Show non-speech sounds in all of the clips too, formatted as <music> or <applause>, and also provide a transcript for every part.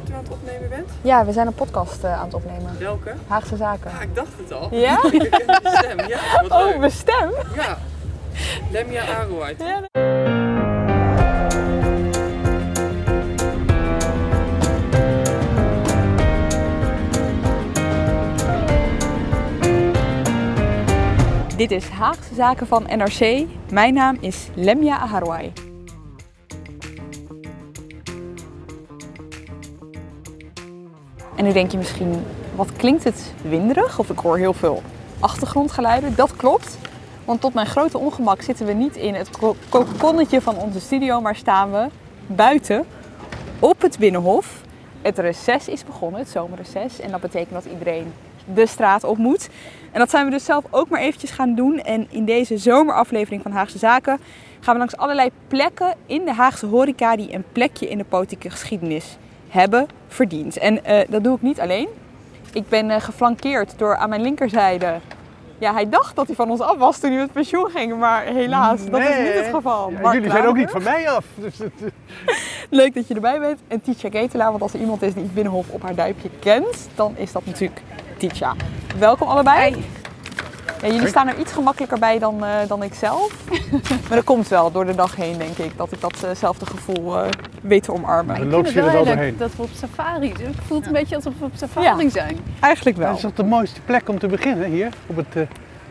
Wat u aan het opnemen bent? Ja, we zijn een podcast eh, aan het opnemen. Welke? Haagse Zaken. Ah, ik dacht het al. Ja? <laughs> De stem, ja. Wat Oh, leuk. mijn stem? Ja. Lemia Arouait. Ja. Dit is Haagse Zaken van NRC. Mijn naam is Lemia Aharwai. En nu denk je misschien, wat klinkt het winderig? Of ik hoor heel veel achtergrondgeluiden. Dat klopt. Want tot mijn grote ongemak zitten we niet in het ko- kokonnetje van onze studio, maar staan we buiten op het Binnenhof. Het reces is begonnen, het zomerreces. En dat betekent dat iedereen de straat op moet. En dat zijn we dus zelf ook maar eventjes gaan doen. En in deze zomeraflevering van Haagse Zaken gaan we langs allerlei plekken in de Haagse horeca die een plekje in de politieke geschiedenis hebben verdiend. En eh, dat doe ik niet alleen. Ik ben eh, geflankeerd door aan mijn linkerzijde. Ja, hij dacht dat hij van ons af was toen hij met pensioen ging, maar helaas, dat is niet het geval. Ja, jullie zijn ook niet van mij af. <laughs> Dus het, Leuk dat je erbij bent. En Titia Ketelaar, want als er iemand is die het Binnenhof op haar duimpje kent, dan is dat natuurlijk Titia. Welkom allebei. Ja, jullie staan er iets gemakkelijker bij dan, eh, dan ik zelf. <laughs> maar dat komt wel door de dag heen, denk ik, dat ik datzelfde gevoel eh, weet te omarmen. Dan vind je het er wel doorheen. dat we op safari zijn. Ik voel het een beetje alsof we op safari Ja. zijn. Eigenlijk wel. Dat is toch de mooiste plek om te beginnen hier op het eh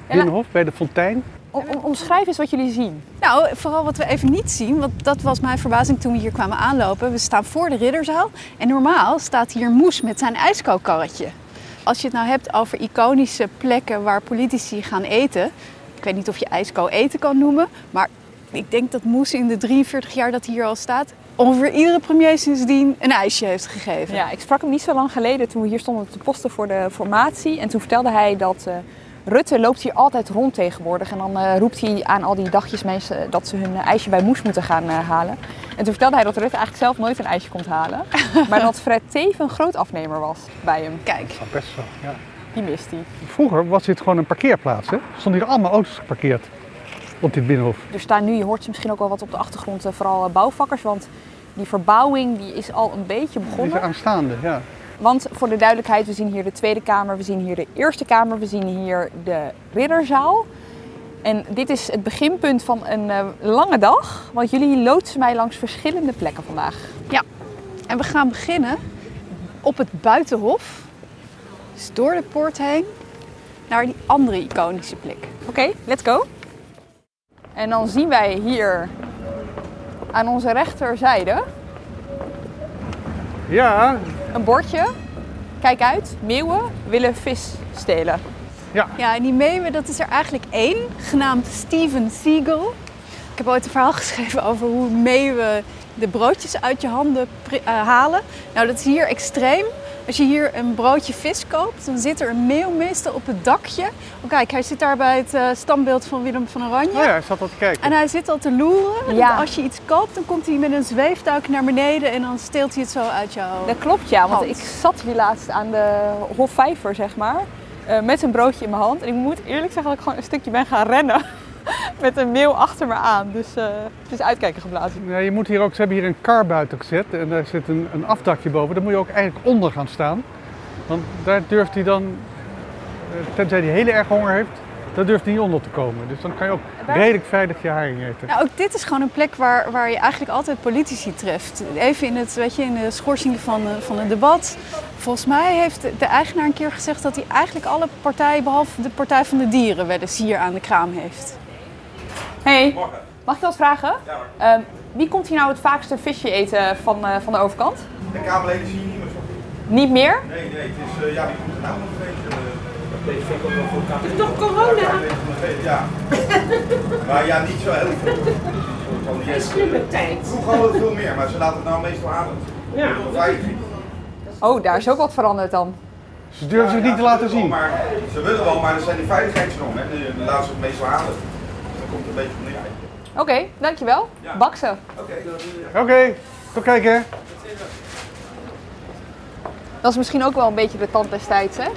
Binnenhof bij de fontein. Om, om- omschrijf eens wat jullie zien. Nou, vooral wat we even niet zien, want dat was mijn verbazing toen we hier kwamen aanlopen. We staan voor de ridderzaal en normaal staat hier Moes met zijn ijskookkarretje. Als je het nou hebt over iconische plekken waar politici gaan eten. Ik weet niet of je ijsko eten kan noemen, maar ik denk dat Moes in de 43 jaar dat hij hier al staat... ongeveer iedere premier sindsdien een ijsje heeft gegeven. Ja, ik sprak hem niet zo lang geleden toen we hier stonden te posten voor de formatie. En toen vertelde hij dat eh, Rutte loopt hier altijd rond tegenwoordig. En dan eh, roept hij aan al die dagjes mensen dat ze hun ijsje bij Moes moeten gaan eh, halen. En toen vertelde hij dat Rutte eigenlijk zelf nooit een ijsje komt halen. <laughs> maar dat Fred Teven een groot afnemer was bij hem. Kijk, Ja, best wel, ja. Die mist hij. Vroeger was dit gewoon een parkeerplaats. Hè? Er stonden hier allemaal auto's geparkeerd op dit Binnenhof. Er staan nu, je hoort ze misschien ook wel wat op de achtergrond, eh, vooral bouwvakkers. Want die verbouwing die is al een beetje Die is begonnen. aanstaande, ja. Want voor de duidelijkheid, we zien hier de Tweede Kamer, we zien hier de Eerste Kamer, we zien hier de Ridderzaal. En dit is het beginpunt van een eh, lange dag, want jullie loodsen mij langs verschillende plekken vandaag. En we gaan beginnen op het buitenhof. Dus door de poort heen naar die andere iconische plek. Oké, let's go. En dan zien wij hier aan onze rechterzijde Ja, een bordje. Kijk uit, meeuwen willen vis stelen. Ja, en die meeuwen, dat is er eigenlijk één, genaamd Steven Seagal. Ik heb ooit een verhaal <laughs> geschreven over hoe meeuwen de broodjes uit je handen eh, halen. Nou, dat is hier extreem. Als je hier een broodje vis koopt, dan zit er een meeuw meestal op het dakje. Oh, kijk, hij zit daar bij het eh, standbeeld van Willem van Oranje. oh ja, hij zat al te kijken. En hij zit al te loeren. Ja. Dat Als je iets koopt, dan komt hij met een zweeftuig naar beneden en dan steelt hij het zo uit jouw... Dat klopt ja, want Hand. ik zat hier laatst aan de Hofvijver, zeg maar, eh, met een broodje in mijn hand. En ik moet eerlijk zeggen dat ik gewoon een stukje ben gaan rennen met een meeuw achter me aan. Dus eh, het is uitkijken geblazen. Ja, je moet hier ook, ze hebben hier een kar buiten gezet en daar zit een, een afdakje boven. Daar moet je ook eigenlijk onder gaan staan. Want daar durft hij dan, eh, tenzij hij heel erg honger heeft, Daar durft hij niet onder te komen. Dus dan kan je ook Waar- redelijk veilig je haring eten. Nou, ook dit is gewoon een plek waar, waar je eigenlijk altijd politici treft. Even in, het, weet je, in de schorsing van, eh, van een debat. Volgens mij heeft de- de eigenaar een keer gezegd dat hij eigenlijk alle partijen, behalve de Partij van de Dieren, wel eens hier aan de kraam heeft. Hey, mag ik wat vragen? Ehm, wie komt hier nou het vaakste visje eten van, eh, van de overkant? De Kamerleden zie je niet meer zo. Niet meer? Nee, nee, het is, uh, ja, die komt er nou nog een beetje. Uh, elkaar. Het is toch corona? Ja. <laughs> maar ja, niet zo heel veel. Van die- Geen slimme tijd. Vroeger hadden we veel meer, maar ze laten het nou meestal aan. Ja. Vijf. Oh, daar is ook wat veranderd dan. Ze durven zich niet te laten zien. Maar, ze willen wel, maar er zijn die veiligheidsnormen. Hè. Die- Die laten ze het meestal halen. Komt een beetje van neer. Oké, dankjewel. Ja. Baksen. Oké. Oké, tot kijken. Dat is misschien ook wel een beetje de tand des tijds, hè?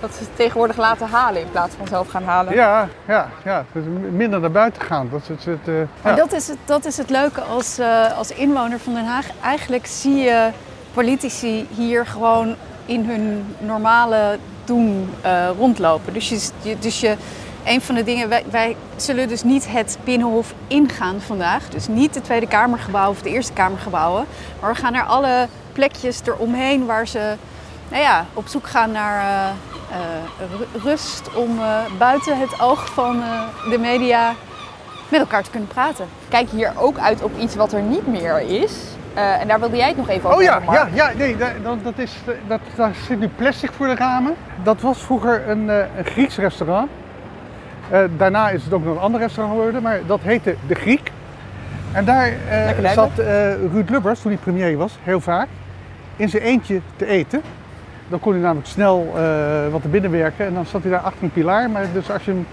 Dat ze het tegenwoordig laten halen in plaats van zelf gaan halen. Ja, ja, ja. Dus minder naar buiten gaan. Dat is het, het, eh, Maar ja. dat is het, dat is het leuke als, eh, als inwoner van Den Haag. Eigenlijk zie je politici hier gewoon in hun normale doen eh, rondlopen. Dus, je- dus je, een van de dingen, wij, wij zullen dus niet het Binnenhof ingaan vandaag. Dus niet de Tweede Kamergebouw of de Eerste Kamergebouwen. Maar we gaan naar alle plekjes eromheen waar ze nou ja, op zoek gaan naar eh, eh, ru- rust. Om eh, buiten het oog van de media met elkaar te kunnen praten. Kijk hier ook uit op iets wat er niet meer is. En daar wilde jij het nog even over Oh ja, hebben, Mark. ja, ja nee, dat, dat- is, dat, daar zit nu plastic voor de ramen. Dat was vroeger een, een Grieks restaurant. Eh, daarna is het ook nog een ander restaurant geworden, maar dat heette De Griek. En daar eh, zat eh, Ruud Lubbers, toen hij premier was, heel vaak, in zijn eentje te eten. Dan kon hij namelijk snel wat er binnen werken en dan zat hij daar achter een pilaar. Maar dus als je hem,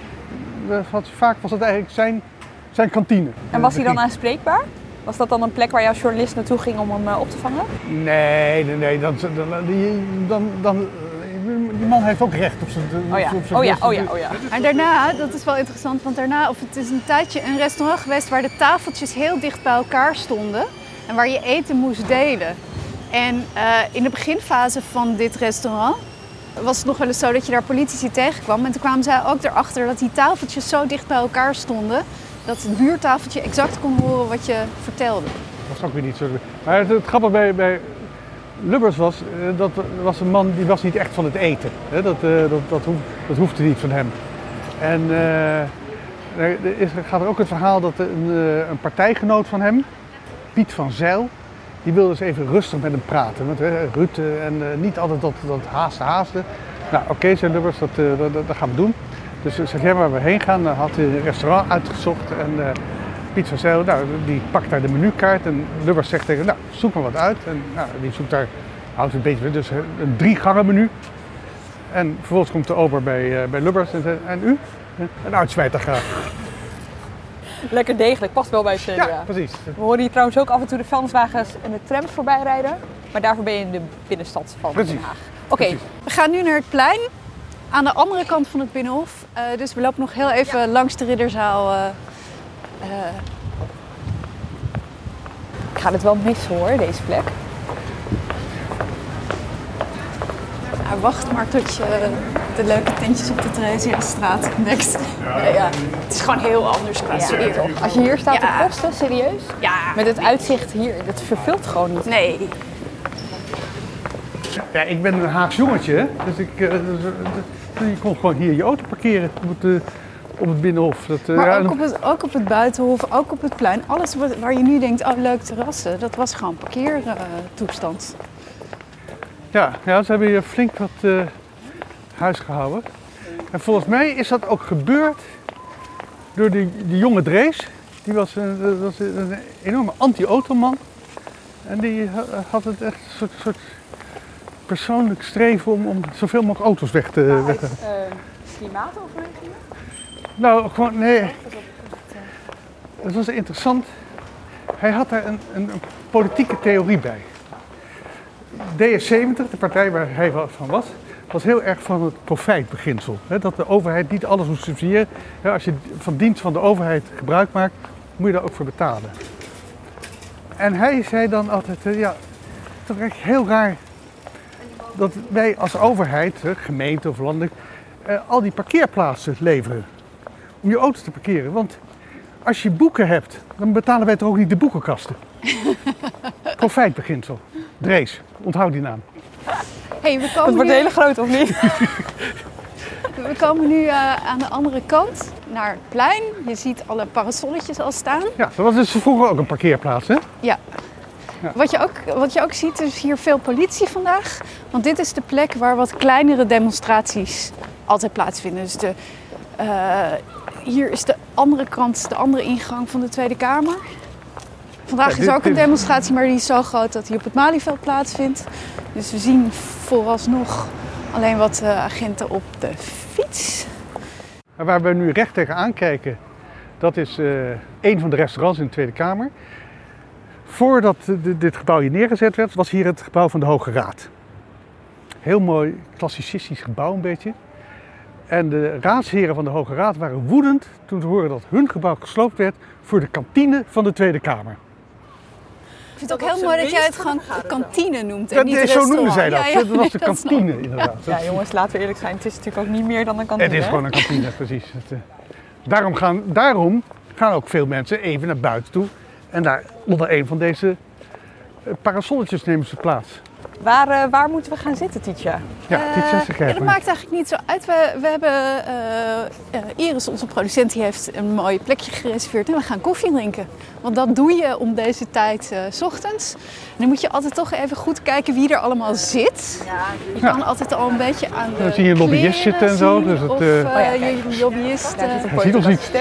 vaak was het eigenlijk zijn, zijn kantine. En was hij dan aanspreekbaar? Was dat dan een plek waar jouw journalist naartoe ging om hem op te vangen? Nee, nee, nee. Dan, dan, dan, die man heeft ook recht op zijn. Oh ja, op zijn oh ja, oh ja, oh ja. En daarna, dat is wel interessant, want daarna, of het is een tijdje een restaurant geweest waar de tafeltjes heel dicht bij elkaar stonden en waar je eten moest delen. En eh, in de beginfase van dit restaurant was het nog wel eens zo dat je daar politici tegenkwam. En toen kwamen zij ook erachter dat die tafeltjes zo dicht bij elkaar stonden dat het buurtafeltje exact kon horen wat je vertelde. Dat was ook weer niet zo. Maar het, het grappige bij, bij Lubbers was, eh, dat was een man die was niet echt van het eten. Eh, dat, dat, dat hoefde niet van hem. En eh, er is, gaat er ook het verhaal dat een, een partijgenoot van hem, Piet van Zijl, die wilde eens even rustig met hem praten. Rutte en niet altijd dat, dat haasten. Nou oké, zei Lubbers, dat, dat, dat, gaan we doen. Dus zeg jij waar we heen gaan, had hij een restaurant uitgezocht. En Piet van Zijl, nou, die pakt daar de menukaart. En Lubbers zegt tegen hem, nou, zoek maar wat uit. En nou, die zoekt daar, houdt het een beetje, dus een drie gangen menu. En vervolgens komt de ober bij, eh, bij Lubbers en zegt, en u? Een uitsmijter graag. Lekker degelijk, past wel bij het CDA. Ja, precies. We horen hier trouwens ook af en toe de vuilniswagens en de trams voorbij rijden. Maar daarvoor ben je in de binnenstad van Precies. Den Haag. Oké. We gaan nu naar het plein aan de andere kant van het Binnenhof. Eh, dus we lopen nog heel even langs de Ridderzaal. eh, eh, ik ga het wel missen hoor, deze plek. wacht maar tot je de leuke tentjes op de Theresiastraat ontdekt. Ja. ja, het is gewoon heel anders qua sfeer. Als je hier staat Ja. te kosten, serieus? Ja, Met het uitzicht hier, dat vervult gewoon niet. nee. Ja, ik ben een Haags jongetje, dus ik, eh, dus, eh, je kon gewoon hier je auto parkeren eh, op het Binnenhof. Dat, eh, Maar ja, ook op, het, ook op het Buitenhof, ook op het plein. Alles wat- waar je nu denkt, oh leuk terrassen, dat was gewoon parkeertoestand. Ja, ja, ze hebben hier flink wat eh, huis gehouden. En volgens mij is dat ook gebeurd door die, die jonge Drees. Die was een, was een enorme anti-automan. En die ha- had het echt een soort, soort persoonlijk streven om, om zoveel mogelijk auto's weg te... Weg te klimaatoverwegingen? Nou, gewoon, nee. Dat was interessant. Hij had daar een, een, politieke theorie bij. DS70, de partij waar hij van was, was heel erg van het profijtbeginsel. Hè, dat de overheid niet alles moet subsidiëren. Als je van dienst van de overheid gebruik maakt, moet je daar ook voor betalen. En hij zei dan altijd, eh, ja, het toch echt heel raar dat wij als overheid, gemeente of landelijk, eh, al die parkeerplaatsen leveren. Om je auto te parkeren. Want als je boeken hebt, dan betalen wij toch ook niet de boekenkasten. <laughs> Profijtbeginsel. Drees, onthoud die naam. Hey, we Het komen wordt nu, hele groot, of niet? <laughs> we komen nu eh, aan de andere kant naar het plein. Je ziet alle parasolletjes al staan. Ja, dat was dus vroeger ook een parkeerplaats, hè? Ja. Ja. Wat, je ook, wat je ook ziet, is hier veel politie vandaag. Want dit is de plek waar wat kleinere demonstraties altijd plaatsvinden. Dus de, eh, hier is de andere kant, de andere ingang van de Tweede Kamer. Vandaag is ook een demonstratie, maar die is zo groot dat die op het Malieveld plaatsvindt. Dus we zien vooralsnog alleen wat eh, agenten op de fiets. Waar we nu recht tegenaan kijken, dat is eh een van de restaurants in de Tweede Kamer. Voordat dit gebouw hier neergezet werd, was hier het gebouw van de Hoge Raad. Heel mooi klassicistisch gebouw een beetje. En de raadsheren van de Hoge Raad waren woedend toen ze hoorden dat hun gebouw gesloopt werd voor de kantine van de Tweede Kamer. Ik vind het ook heel mooi dat jij het gewoon kantine noemt en Dat, niet zo restaurant. noemden zij dat. Ja, ja, dat was de <laughs> kantine inderdaad. Ja, jongens, laten we eerlijk zijn. Het is natuurlijk ook niet meer dan een kantine. Het is hè? gewoon een kantine, precies. Het, eh, daarom, gaan, daarom gaan ook veel mensen even naar buiten toe. En daar onder een van deze eh, parasolletjes nemen ze plaats. Waar, eh, waar moeten we gaan zitten, Tietje? Ja, Eh, dit is ja, kijk dat maakt eigenlijk niet zo uit. We, we hebben, eh, eh, Iris, onze producent, die heeft een mooi plekje gereserveerd. En we gaan koffie drinken. Want dat doe je om deze tijd eh, s ochtends. En dan moet je altijd toch even goed kijken wie er allemaal zit. Je Ja. kan altijd al een beetje aan de Dan zie je een lobbyist zitten en zo, dus het, of eh, eh, Oh ja, je lobbyist. Eh, ziet ons niet.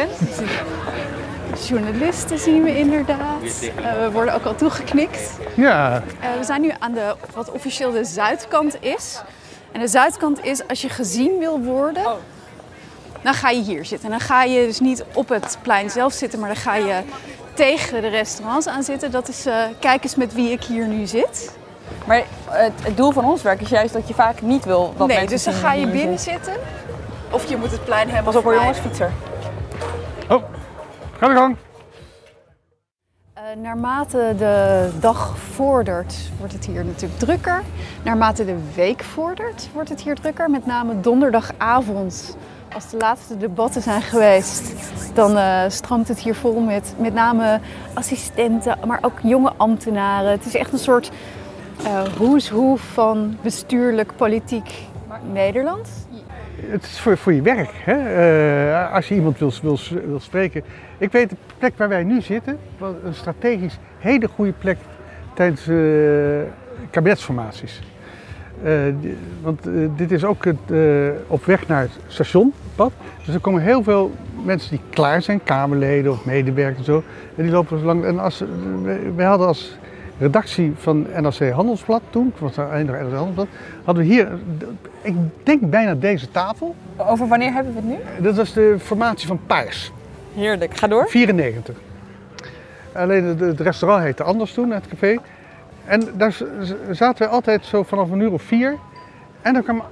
Journalisten zien we inderdaad. Eh, we worden ook al toegeknikt. Ja, Eh, we zijn nu aan de, wat officieel de zuidkant is. En de zuidkant is als je gezien wil worden, dan ga je hier zitten. En dan ga je dus niet op het plein zelf zitten, maar dan ga je tegen de restaurants aan zitten. Dat is, eh, kijk eens met wie ik hier nu zit. Maar het, het doel van ons werk is juist dat je vaak niet wil dat nee, mensen dus dan ga je binnen zit. zitten. Of je moet het plein hebben. Pas op hoor voor jongens, fietser. oh, ga. Eh, naarmate de dag vordert, wordt het hier natuurlijk drukker. Naarmate de week vordert, wordt het hier drukker. Met name donderdagavond, als de laatste debatten zijn geweest, dan eh, stroomt het hier vol met met name assistenten, maar ook jonge ambtenaren. Het is echt een soort eh who's who van bestuurlijk, politiek Nederland. Het is voor, voor je werk. Hè? Eh, als je iemand wil, wil, spreken. Ik weet de plek waar wij nu zitten, een strategisch hele goede plek tijdens eh, kabinetsformaties. Eh, want dit is ook het, op weg naar het stationpad. Dus er komen heel veel mensen die klaar zijn, Kamerleden of medewerkers en zo. En die lopen zo lang. En als, hadden als redactie van NRC Handelsblad toen, het was enige NRC Handelsblad, hadden we hier, ik denk bijna deze tafel. Over wanneer hebben we het nu? Dat was de formatie van Paars, Heerlijk, ga door. 94. Alleen het, het restaurant heette anders toen, het café. En daar zaten we altijd zo vanaf een uur of vier. En dan kwamen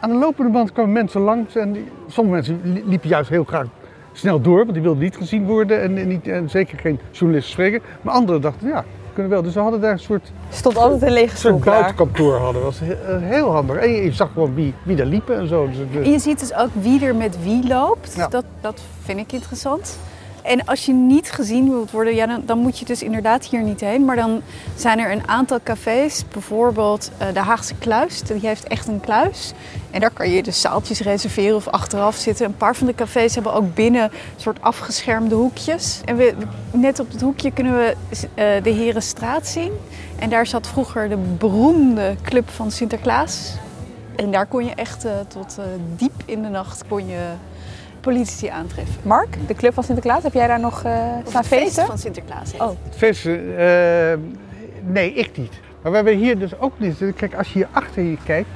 aan de lopende band kwamen mensen langs. En die, sommige mensen li- liepen juist heel graag snel door, want die wilden niet gezien worden en, en niet, en zeker geen journalisten spreken. Maar anderen dachten, ja, kunnen wel. Dus we hadden daar een soort, Stond altijd een lege stoel soort klaar. buitenkantoor. Hadden. Dat was heel, heel handig. En je, je zag gewoon wie, wie daar liepen en zo. Dus En je ziet dus ook wie er met wie loopt. Ja. Dat, dat vind ik interessant. En als je niet gezien wilt worden, ja, dan, dan moet je dus inderdaad hier niet heen. Maar dan zijn er een aantal cafés, bijvoorbeeld eh, de Haagse Kluis. Die heeft echt een kluis. En daar kan je dus zaaltjes reserveren of achteraf zitten. Een paar van de cafés hebben ook binnen soort afgeschermde hoekjes. En net op het hoekje kunnen we eh, de Herenstraat zien. En daar zat vroeger de beroemde club van Sinterklaas. En daar kon je echt eh, tot diep in de nacht kon je politici aantreffen. Mark, de club van Sinterklaas, heb jij daar nog eh staan Het feest feesten? van Sinterklaas. heet Oh. het. Het feest, eh, nee, ik niet. Maar we hier dus ook niet. Kijk, als je hier achter je kijkt.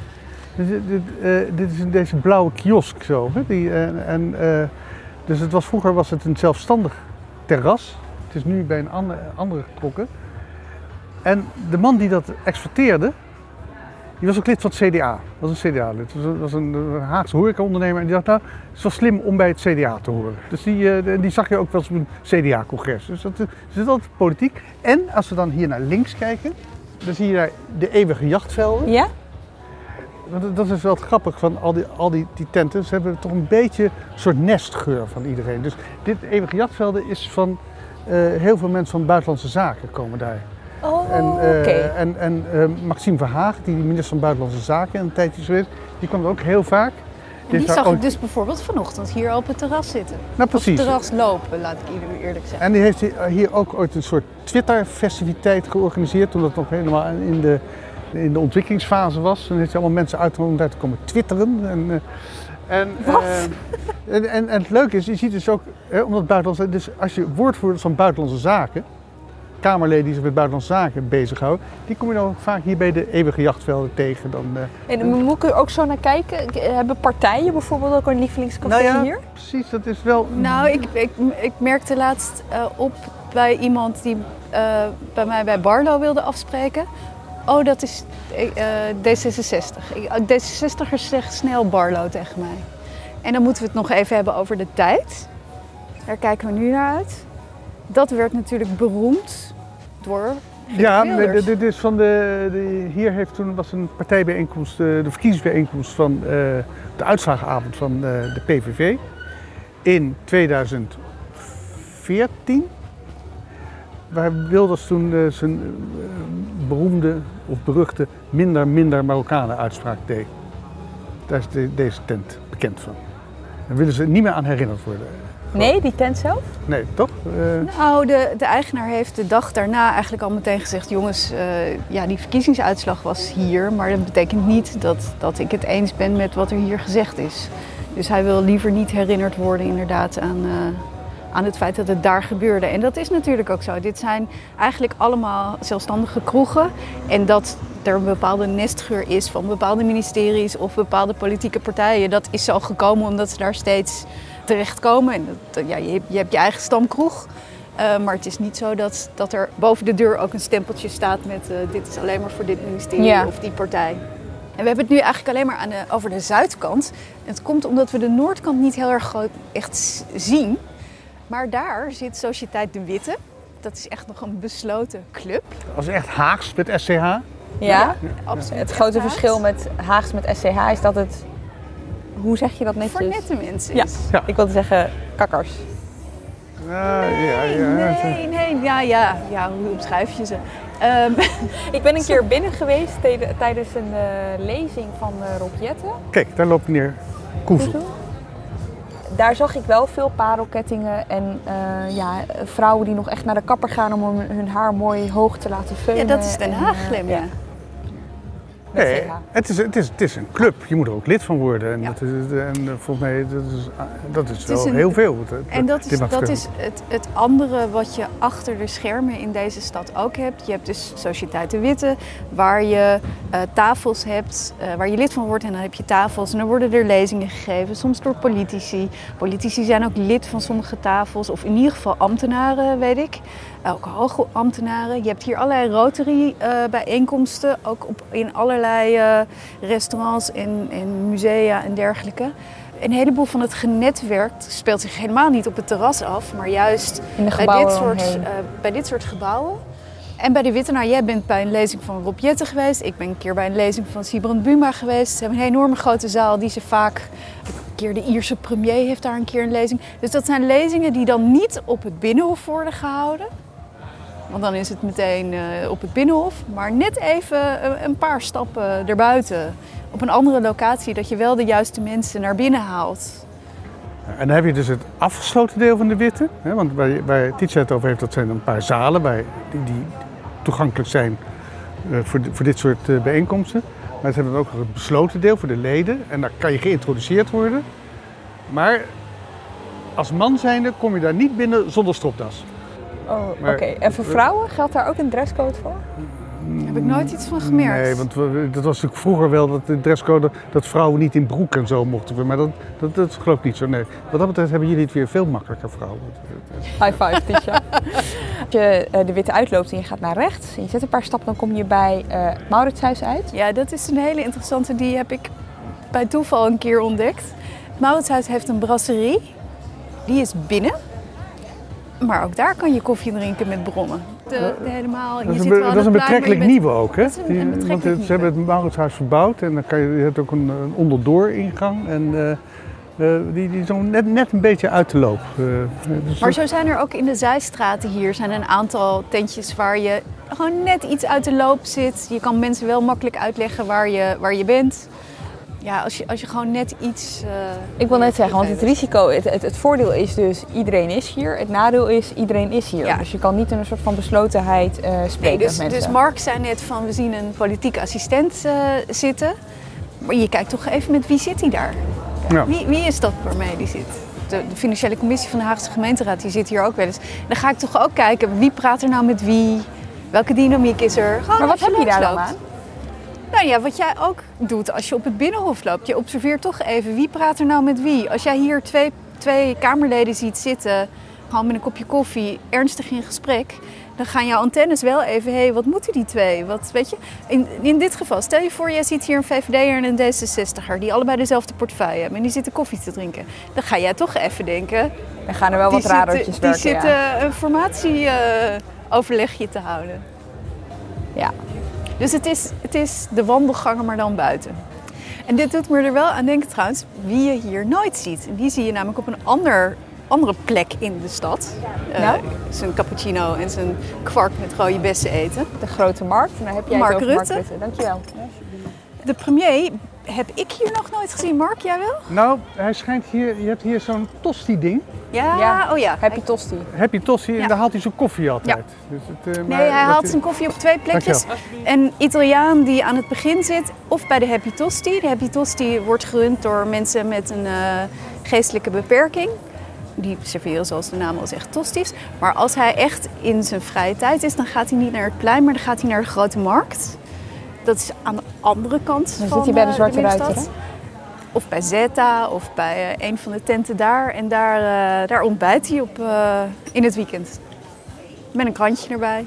Dit, dit, eh, dit is deze blauwe kiosk zo. Hè? Die, eh, en, eh, dus het was, vroeger was het een zelfstandig terras. Het is nu bij een ander, andere getrokken. En de man die dat exporteerde, die was ook lid van het CDA. Dat was een CDA-lid. Dat was een, was een Haagse horecaondernemer. En die dacht, nou, het is wel slim om bij het CDA te horen. Dus die, eh, die zag je ook wel eens op een CDA-congres. Dus dat, eh, zit altijd politiek. En als we dan hier naar links kijken, dan zie je daar de eeuwige jachtveld. Ja? dat is wel grappig van al die, al die, die tenten. Ze hebben toch een beetje een soort nestgeur van iedereen. Dus dit eeuwige jachtvelden is van eh, heel veel mensen van buitenlandse zaken komen daar. Oh, En, eh, en, en eh, Maxime Verhaag, die minister van Buitenlandse Zaken een tijdje is geweest, die komt ook heel vaak. En die zag daar ik ook- dus bijvoorbeeld vanochtend hier op het terras zitten. Nou, Op het precies. terras lopen, laat ik ieder eerlijk zeggen. En die heeft hier- ook ooit een soort Twitter-festiviteit georganiseerd, toen dat nog helemaal in de, in de ontwikkelingsfase was. Dan heeft hij allemaal mensen uitgenodigd om daar te komen twitteren. En, eh, en, en, en, en het leuke is, je ziet dus ook, hè, omdat buitenlandse, dus als je woordvoerders van buitenlandse zaken, Kamerleden die zich met buitenlandse zaken bezighouden, die kom je dan vaak hier bij de eeuwige jachtvelden tegen. Dan, eh, En moet ik er ook zo naar kijken? Ik- Hebben partijen bijvoorbeeld ook een lievelingscafé nou ja, hier? precies, dat is wel... Nou, ik, ik, ik merkte laatst eh, op bij iemand die eh, bij mij bij Barlo wilde afspreken. Oh, dat is eh, D66. Ik- eh, D66ers zeggen snel Barlo tegen mij. En dan moeten we het nog even hebben over de tijd. Daar kijken we nu naar uit. Dat werd natuurlijk beroemd door Ja, dit is van de, de, hier heeft toen was een partijbijeenkomst, eh, de verkiezingsbijeenkomst van eh, de uitslagenavond van eh, de PVV in 2014. Waar Wilders toen zijn beroemde of beruchte minder minder Marokkanen uitspraak deed. Daar is de- deze tent bekend van. Daar willen ze niet meer aan herinnerd worden. Nee, die tent zelf? Nee, toch? Eh, Nou, de, de eigenaar heeft de dag daarna eigenlijk al meteen gezegd: jongens, eh, ja, die verkiezingsuitslag was hier, maar dat betekent niet dat, dat ik het eens ben met wat er hier gezegd is. Dus hij wil liever niet herinnerd worden, inderdaad, aan, eh, aan het feit dat het daar gebeurde. En dat is natuurlijk ook zo. Dit zijn eigenlijk allemaal zelfstandige kroegen. En dat er een bepaalde nestgeur is van bepaalde ministeries of bepaalde politieke partijen, dat is zo gekomen omdat ze daar steeds terechtkomen. En dat, ja, je, hebt- je hebt je eigen stamkroeg. Uh, maar het is niet zo dat, dat er boven de deur ook een stempeltje staat met uh, dit is alleen maar voor dit ministerie Ja. of die partij. En we hebben het nu eigenlijk alleen maar aan de, over de zuidkant. Het komt omdat we de noordkant niet heel erg groot echt zien. Maar daar zit Sociëteit de Witte. Dat is echt nog een besloten club. als echt Haags met SCH. Ja. Absoluut. Het grote verschil met Haags met SCH is dat het... Hoe zeg je dat netjes? Voor nette mensen Ja. Ja. Ik wilde zeggen kakkers. Ja, ja, ja. Nee, nee, ja, ja, ja, hoe omschrijf je ze? Ehm, <laughs> Ik ben een keer binnen geweest tijden- tijdens een eh, lezing van eh Rob Jetten. Kijk, daar loopt meneer Koezel. Daar zag ik wel veel parelkettingen en eh, ja, vrouwen die nog echt naar de kapper gaan om hun haar mooi hoog te laten ja, veunen. dat is Den en, Haag, ja. Nee, het is, het, is, het is een club. Je moet er ook lid van worden. En, Ja. dat is, en eh, volgens mij dat is, dat is wel een- heel veel. En dat is, dat is het, het andere wat je achter de schermen in deze stad ook hebt. Je hebt dus Sociëteit de Witte, waar je eh, tafels hebt, eh, waar je lid van wordt en dan heb je tafels. En dan worden er lezingen gegeven, soms door politici. Politici zijn ook lid van sommige tafels, of in ieder geval ambtenaren, weet ik. Ook hoge ambtenaren. Je hebt hier allerlei Rotary-bijeenkomsten, ook op, in allerlei eh, restaurants en, en musea en dergelijke. Een heleboel van het genetwerk speelt zich helemaal niet op het terras af, maar juist In de bij dit, soort, eh, bij dit soort gebouwen. En bij de Witte, nou jij bent bij een lezing van Rob Jetten geweest. Ik ben een keer bij een lezing van Sibrand Buma geweest. Ze hebben een enorme grote zaal die ze vaak... Een keer de Ierse premier heeft daar een keer een lezing. Dus dat zijn lezingen die dan niet op het Binnenhof worden gehouden. Want dan is het meteen eh, op het Binnenhof. Maar net even een, een paar stappen erbuiten. Op een andere locatie, dat je wel de juiste mensen naar binnen haalt. En dan heb je dus het afgesloten deel van de Witte. Hè, want waar, waar over heeft, dat zijn een paar zalen bij, die, die toegankelijk zijn eh, voor, voor dit soort eh, bijeenkomsten. Maar ze hebben ook het besloten deel voor de leden. En daar kan je geïntroduceerd worden. Maar als man zijnde kom je daar niet binnen zonder stropdas. Oh, oké. En voor vrouwen geldt daar ook een dresscode voor? Daar heb ik nooit iets van gemerkt. Nee, want we- dat was natuurlijk vroeger wel dat de dresscode dat vrouwen niet in broek en zo mochten. Maar dat, dat, dat geloof ik niet zo. Nee. Wat dat betreft hebben jullie het weer veel makkelijker, vrouwen. High five, Tisha. <laughs> Als je eh, de witte uitloopt en je gaat naar rechts en je zet een paar stappen, dan kom je bij eh het Mauritshuis uit. Ja, dat is een hele interessante. Die heb ik bij toeval een keer ontdekt. Het Mauritshuis heeft een brasserie. Die is binnen. Maar ook daar kan je koffie drinken met bronnen. de, de helemaal... Dat je is een, dat is een betrekkelijk nieuwe ook, hè? Dat is een- een Die- want het- ze hebben het Mauritshuis verbouwd en dan kan je, je hebt ook een, een onderdooringang. En eh, eh, die, die is nog net, net een beetje uit de loop. Eh, dus Maar zo zijn er ook in de zijstraten hier zijn een aantal tentjes waar je gewoon net iets uit de loop zit. Je kan mensen wel makkelijk uitleggen waar je, waar je bent. Ja, als je, als je gewoon net iets... eh, Ik wil net zeggen, want het risico, het, het, het voordeel is dus iedereen is hier. Het nadeel is iedereen is hier. Ja. Dus je kan niet in een soort van beslotenheid eh spreken Nee, dus, met mensen. dus Mark zei net van we zien een politiek assistent eh, zitten. Maar je kijkt toch even met wie zit hij daar? Ja. Wie, wie is dat waarmee die zit? De, de financiële commissie van de Haagse gemeenteraad die zit hier ook wel eens. Dan ga ik toch ook kijken wie praat er nou met wie? Welke dynamiek is er? Gewoon maar wat heb je daar dan aan? Nou ja, wat jij ook doet als je op het binnenhof loopt. Je observeert toch even wie praat er nou met wie. Als jij hier twee, twee Kamerleden ziet zitten, gewoon met een kopje koffie, ernstig in gesprek. Dan gaan jouw antennes wel even, hé, hey, wat moeten die twee? Wat, weet je? In, in dit geval, stel je voor, jij ziet hier een VVD'er en een D66er... die allebei dezelfde portefeuille hebben en die zitten koffie te drinken. Dan ga jij toch even denken... Dan gaan er wel wat radertjes werken. Die ja. zitten een formatieoverlegje te houden. Ja. Dus het is, het is de wandelgangen, maar dan buiten. En dit doet me er wel aan denken trouwens, wie je hier nooit ziet. Die zie je namelijk op een ander, andere plek in de stad. Eh, Nou? zijn cappuccino en zijn kwark met rode bessen eten. De grote markt. En dan heb jij Mark het over Rutte. Mark Rutte. Dankjewel. De premier heb ik hier nog nooit gezien. Mark, jij wel? Nou, hij schijnt hier, je hebt hier zo'n tosti-ding. Ja, Ja. oh ja. Happy Tosti. Happy Tosti en Ja. daar haalt hij zijn koffie altijd. Dus het, eh, Nee, maar hij haalt is- zijn koffie op twee plekjes. Een Italiaan die aan het begin zit, of bij de Happy Tosti. De Happy Tosti wordt gerund door mensen met een eh, geestelijke beperking. Die serveren, zoals de naam al zegt, tosties. Maar als hij echt in zijn vrije tijd is, dan gaat hij niet naar het plein, maar dan gaat hij naar de grote markt. Dat is aan de andere kant Dan van zit hij bij de eh, Zwarte. Ruiter, hè? Of bij Zeta, of bij eh, een van de tenten daar. En daar, eh, daar ontbijt hij op, in het weekend. Met een krantje erbij.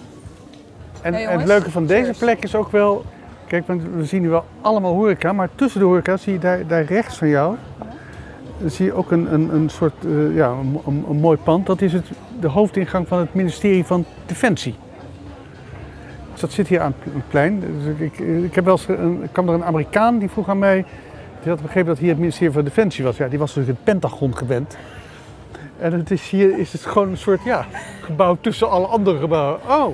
En, Hey, en het leuke van deze plek is ook wel... Kijk, want we zien nu wel allemaal horeca, maar tussen de horeca zie je daar, daar rechts van jou... dan zie je ook een, een, een soort, eh, ja, een, een, een mooi pand. Dat is het, de hoofdingang van het ministerie van Defensie. Dus dat zit hier aan het plein. Dus ik, ik, ik, heb wel eens, een, ik kwam er een Amerikaan die vroeg aan mij... Die had begrepen dat hier het ministerie van Defensie was. Ja, die was natuurlijk het Pentagon gewend. En het is hier is het gewoon een soort ja, gebouw tussen alle andere gebouwen. Oh,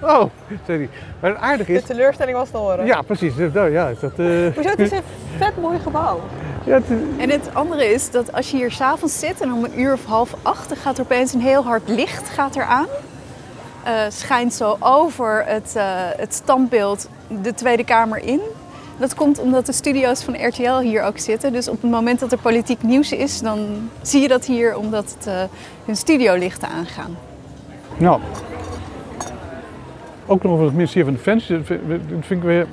oh, zei hij. Maar het aardige is... teleurstelling was te horen. Ja, precies. Dus, nou, ja, dat, eh, Hoezo? Het is een vet mooi gebouw. ja, het- En het andere is dat als je hier s'avonds zit en om een uur of half acht, dan gaat er opeens een heel hard licht gaat er aan. Eh, schijnt zo over het, eh, het standbeeld de Tweede Kamer in. Dat komt omdat de studio's van RTL hier ook zitten. Dus op het moment dat er politiek nieuws is, dan zie je dat hier omdat het, eh, hun studiolichten aangaan. nou. Ook nog over het ministerie van Defensie. Dat vind ik weer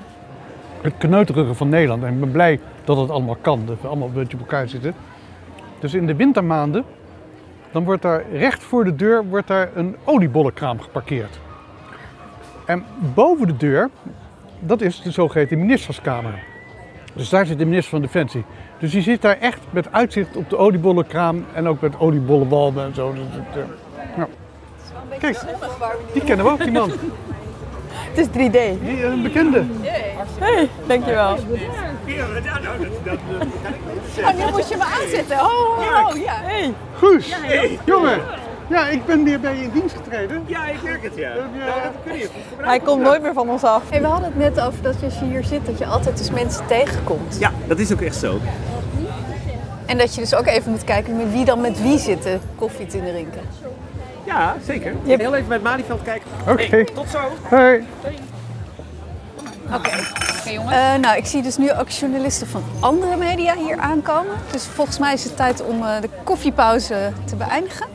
het kneuterige van Nederland. En ik ben blij dat het allemaal kan. Dat we allemaal een beetje op elkaar zitten. Dus in de wintermaanden, dan wordt daar recht voor de deur wordt daar een oliebollenkraam geparkeerd. En boven de deur, dat is de zogeheten ministerskamer. Dus daar zit de minister van Defensie. Dus die zit daar echt met uitzicht op de oliebollenkraam en ook met oliebollenwalmen en zo. Dus eh, ja. Kijk, die kennen we ook, die man. Het is 3D. Die, eh, een bekende. Hey, dankjewel. Oh, nu moet je me aanzetten. Oh, oh, oh, ja. Hey. Guus, jongen. Ja, ik ben weer bij je in dienst getreden. Ja, ik merk het, ja. Dat kun je goed gebruiken. Hij komt nooit meer van ons af. Hey, we hadden het net over dat als je hier zit, dat je altijd dus mensen tegenkomt. Ja, dat is ook echt zo. En dat je dus ook even moet kijken met wie dan met wie zit de koffie te drinken. Ja, zeker. Je hebt heel even met Malieveld kijken. Oké. Hey, tot zo. Hey. Eh, nou, ik zie dus nu ook journalisten van andere media hier aankomen. Dus volgens mij is het tijd om eh, de koffiepauze te beëindigen.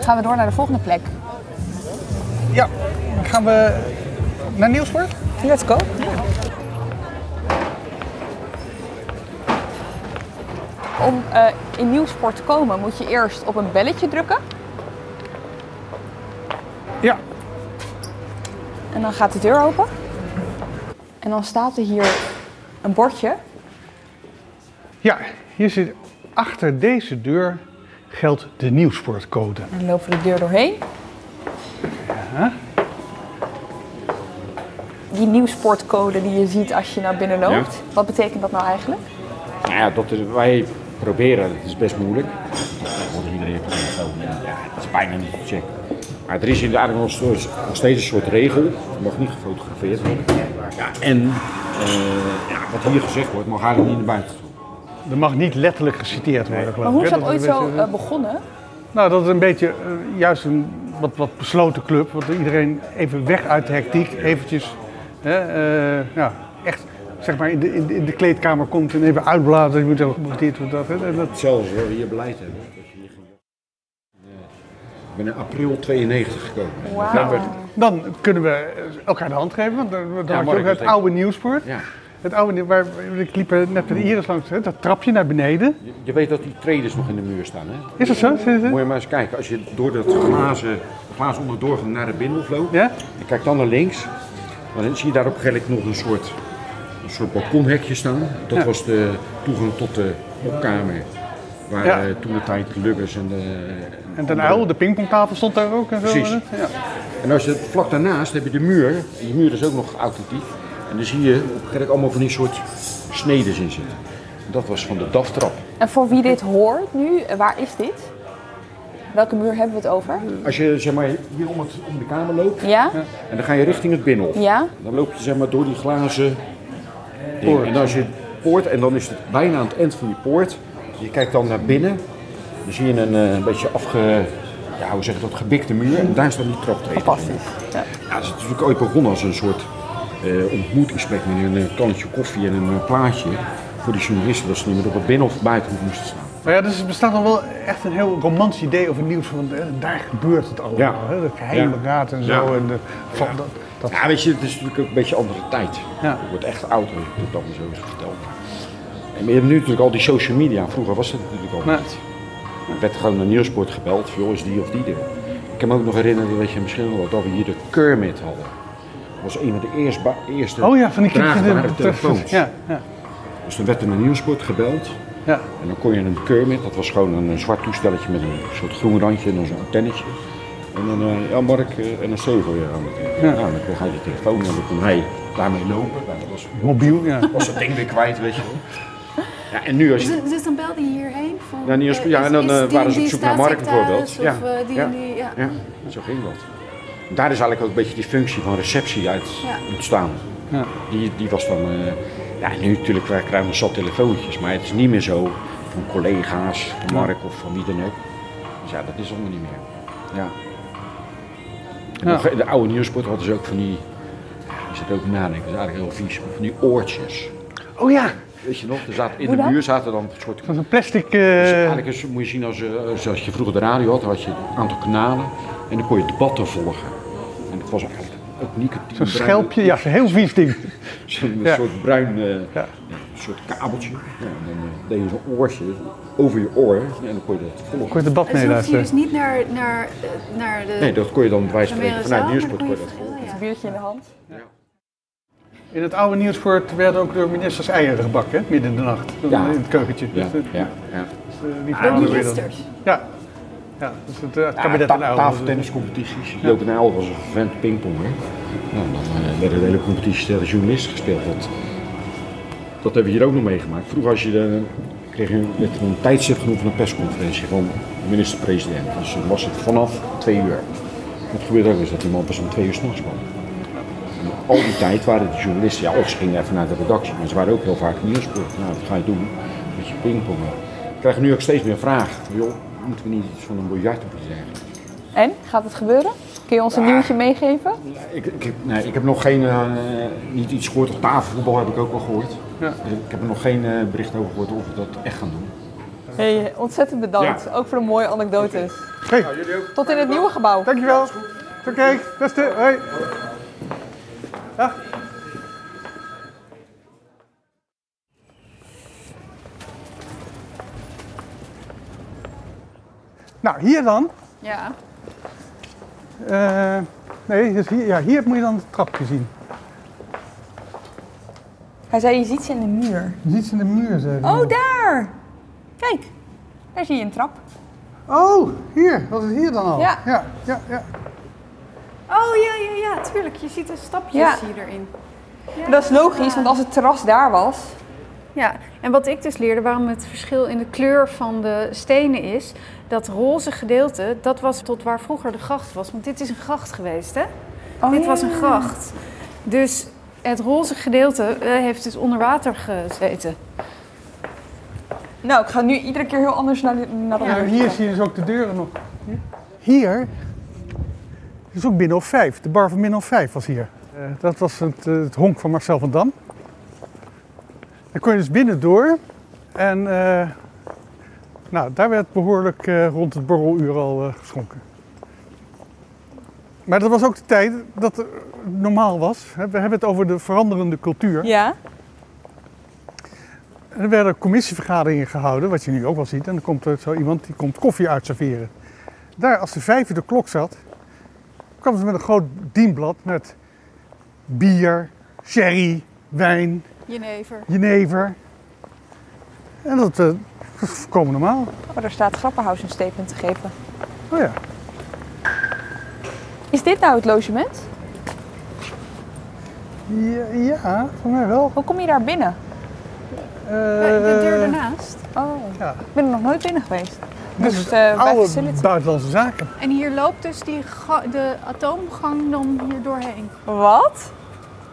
Gaan we door naar de volgende plek. Ja, dan gaan we naar Nieuwsport. Let's go. Om eh, in Nieuwsport te komen moet je eerst op een belletje drukken. Ja, En dan gaat de deur open. En dan staat er hier een bordje. ja, hier zit achter deze deur geldt de Nieuwsportcode. En dan lopen we de deur doorheen. die nieuwsportcode die je ziet als je naar binnen loopt. Wat betekent dat nou eigenlijk? Nou ja, dat is, wij proberen, het is best moeilijk. Tegenwoordig iedereen heeft een telefoon. en Ja, het is bijna niet te checken. Maar er is inderdaad nog, steeds- nog steeds een soort regel. Er mag niet gefotografeerd worden. Ja, en eh, ja, wat hier gezegd wordt, mag eigenlijk niet naar buiten toe. Er mag niet letterlijk geciteerd worden, geloof Maar hoe is dat ooit zo beetje- eh, begonnen? Nou, dat is een beetje eh, juist een wat, wat besloten club. Want iedereen even weg uit de hectiek, eventjes hè, eh, ja, echt zeg maar in de, in, de- kleedkamer komt en even uitblazen. Je moet even dit of dat. Hè. En dat Hetzelfde als we hier beleid hebben. Dat je hier ging- Eh, Ik ben in april 92 gekomen. Wauw. dan kunnen we elkaar de hand geven. Want dan, dan had je mag ook ik het oude nieuwsport. Ja. Het oude, waar, ik liep er net met Iris langs, hè, dat trapje naar beneden. Je, je weet dat die traders nog in de muur staan, hè? Is dat zo? Moet je maar eens kijken. Als je door dat glazen, glazen onderdoor naar de binnenhof loopt, Ja? en kijk dan naar links, dan zie je daar op een gegeven moment nog een soort, een soort balkonhekje staan. Dat Ja. was de toegang tot de opkamer. Waar Ja. eh, toen de tijd Lubbers en de... En ten uil, de pingpongtafel stond daar ook en zo. Precies. Ja. En als je vlak daarnaast heb je de muur. Die muur is ook nog authentiek. En dan zie je op een gegeven moment allemaal van die soort snedes in zitten. Dat was van de DAF-trap. En voor wie dit hoort nu, waar is dit? Welke muur hebben we het over? Als je zeg maar, hier om, het, om de kamer loopt Ja? en dan ga je richting het binnenhof. Ja? Dan loop je zeg maar, door die glazen dingen. En als je poort, en dan is het bijna aan het eind van die poort. Je kijkt dan naar binnen. Dan zie je een, eh, een beetje afge... Ja, hoe zeg je dat? Gebikte muur. En daar staan die traptreden. Fantastisch. Ja. Ja, het is natuurlijk ooit begonnen als een soort eh ontmoetingsplek met een eh, kannetje koffie en een plaatje. Voor die journalisten dat ze niet meer op het binnenhof of buitenhof moesten staan. Maar ja, dus er bestaat dan wel echt een heel romantisch idee over nieuws. Van, eh, daar gebeurt het allemaal. Ja. Hè? De geheime Ja. raad en zo. Ja. En de, van, dat, dat, Ja, weet je, het is natuurlijk ook een beetje een andere tijd. Ja. Je wordt echt oud als je dat zo is verteld. En je hebt nu natuurlijk al die social media. Vroeger was dat natuurlijk al Nee. niet. Er werd gewoon naar Nieuwsport gebeld. Joh, is die of die er? Ik kan me ook nog herinneren dat je misschien wel dat we hier de Kermit hadden. Dat was een van de eerste, eerste oh ja, van die draagbare telefoons. Ja, ja, Dus dan werd er naar Nieuwsport gebeld. ja. En dan kon je een Kermit, dat was gewoon een, zwart toestelletje met een soort groen randje en dan zo'n antennetje. En dan, eh, ja Mark, eh, en een C voor je aan het Ja. ja. dan kreeg hij de telefoon en dan kon hij daarmee lopen. Nou, dat was, Mobiel, ja. was dat ding weer kwijt, weet je wel. Ja, en nu als je... Dus, dus dan belde je hierheen? Van, Ja, als- eh, ja, is- en dan, is eh, die waren en ze op zoek naar Mark bijvoorbeeld. Ja. Of eh, die Ja. die, ja. Ja, zo ging dat. Daar is eigenlijk ook een beetje die functie van receptie uit Ja. ontstaan. Ja. Die, die was dan... eh, ja, nu natuurlijk krijgen we zat telefoontjes, maar het is niet meer zo van collega's, van Mark of van wie dan ook. Dus ja, dat is allemaal niet meer. Ja. En Ja. nog- de oude nieuwsport hadden ze ook van die... Je zit ook nadenken, dat is eigenlijk heel vies, van die oortjes. Oh ja, Weet je nog, er zaten, in de muur zaten dan een soort dat een plastic... eh, dus eigenlijk is, moet je zien als, eh, zoals je vroeger de radio had, dan had je een aantal kanalen en dan kon je debatten volgen. En dat was eigenlijk ook nicotine. Zo'n schelpje, ja, zo'n heel vies ding. <laughs> Zo'n Ja. soort bruin, eh, Ja. een soort kabeltje. Ja, en dan eh, deed je zo'n oortje over je oor en dan kon je dat volgen. Kon je het debat Dus hoef je dus niet naar, naar, eh, naar de... Nee, dat kon je dan spreken vanuit Merenzaal, Nieuwsport veel, ja. Biertje in de hand. In het oude nieuwsport werden ook door ministers eieren gebakken, hè, midden in de nacht. Ja. In het keukentje. Ja, Dus, eh, ja, ja. eh, die Door verhalen weer dan. ministers. Ja. Ja, dus het, eh, het Ja, kabinet tafeltenniscompetities. Joop en Uyl was een vervent pingponger. Nou, dan eh, werden de hele competities tegen journalisten gespeeld. Dat, dat hebben we hier ook nog meegemaakt. Vroeger als je de, kreeg je er een tijdstip genoemd van een persconferentie van de minister-president. Dus dan was het vanaf twee uur. Het gebeurde ook eens dat die man pas om twee uur s'nachts kwam. Al die tijd waren de journalisten, ja, of ze gingen even naar de redactie, maar ze waren ook heel vaak nieuwsport. Nou, wat ga je doen? Met je pingpongen. We krijgen nu ook steeds meer vragen. Joh, moeten we niet iets van een of iets dergelijks? En, gaat het gebeuren? Kun je ons een nieuwtje meegeven? Ik, ik, heb, nee, ik heb nog geen, eh, niet iets gehoord. Of tafelvoetbal heb ik ook wel gehoord. Ja. Dus Ik heb er nog geen eh, bericht over gehoord of we dat echt gaan doen. Hey, ontzettend bedankt. Ook voor de mooie anekdotes. Hey, Tot in het nieuwe gebouw. dankjewel. Oké, beste. Hoi. Dag. Nou, hier dan. Ja. eh, nee, dus hier, ja, hier moet je dan het trapje zien. Hij zei, je ziet ze in de muur. Je ziet ze in de muur, zei hij. Oh, daar! Kijk, daar zie je een trap. Oh, hier. Was het hier dan al? Ja. Ja, ja, ja. Oh ja, ja, ja, tuurlijk. Je ziet de stapjes Ja. hier erin. Dat is logisch, want als het terras daar was... Ja, en wat ik dus leerde, waarom het verschil in de kleur van de stenen is, dat roze gedeelte, dat was tot waar vroeger de gracht was. Want dit is een gracht geweest, hè? Oh, dit ja. was een gracht. Dus het roze gedeelte eh, heeft dus onder water gezeten. Nou, ik ga nu iedere keer heel anders naar de, naar de Ja, deur hier zie je dus ook de deuren nog. Hier is ook Binnenhof 5. De bar van Binnenhof 5 was hier. Eh, dat was het, eh, het honk van Marcel van Dam. Daar kon je dus binnen door. En eh, nou, daar werd behoorlijk eh, rond het borreluur al geschonken. Maar dat was ook de tijd dat het normaal was. We hebben het over de veranderende cultuur. Ja? En er werden commissievergaderingen gehouden, wat je nu ook wel ziet. En dan komt er zo iemand die komt koffie uitserveren. Daar, als de vijf uur de klok zat, kwam ze met een groot dienblad met bier, sherry, wijn, Jenever. jenever. En dat, dat is volkomen normaal. Oh, daar staat Grapperhaus een statement te geven. Oh ja. Is dit nou het logement? Ja, ja voor mij wel. Hoe kom je daar binnen? Eh, de deur ernaast. Oh, Ja. ik ben er nog nooit binnen geweest. Dus is uh, bij oude facility. buitenlandse zaken. En hier loopt dus die de atoomgang dan hier doorheen. Wat?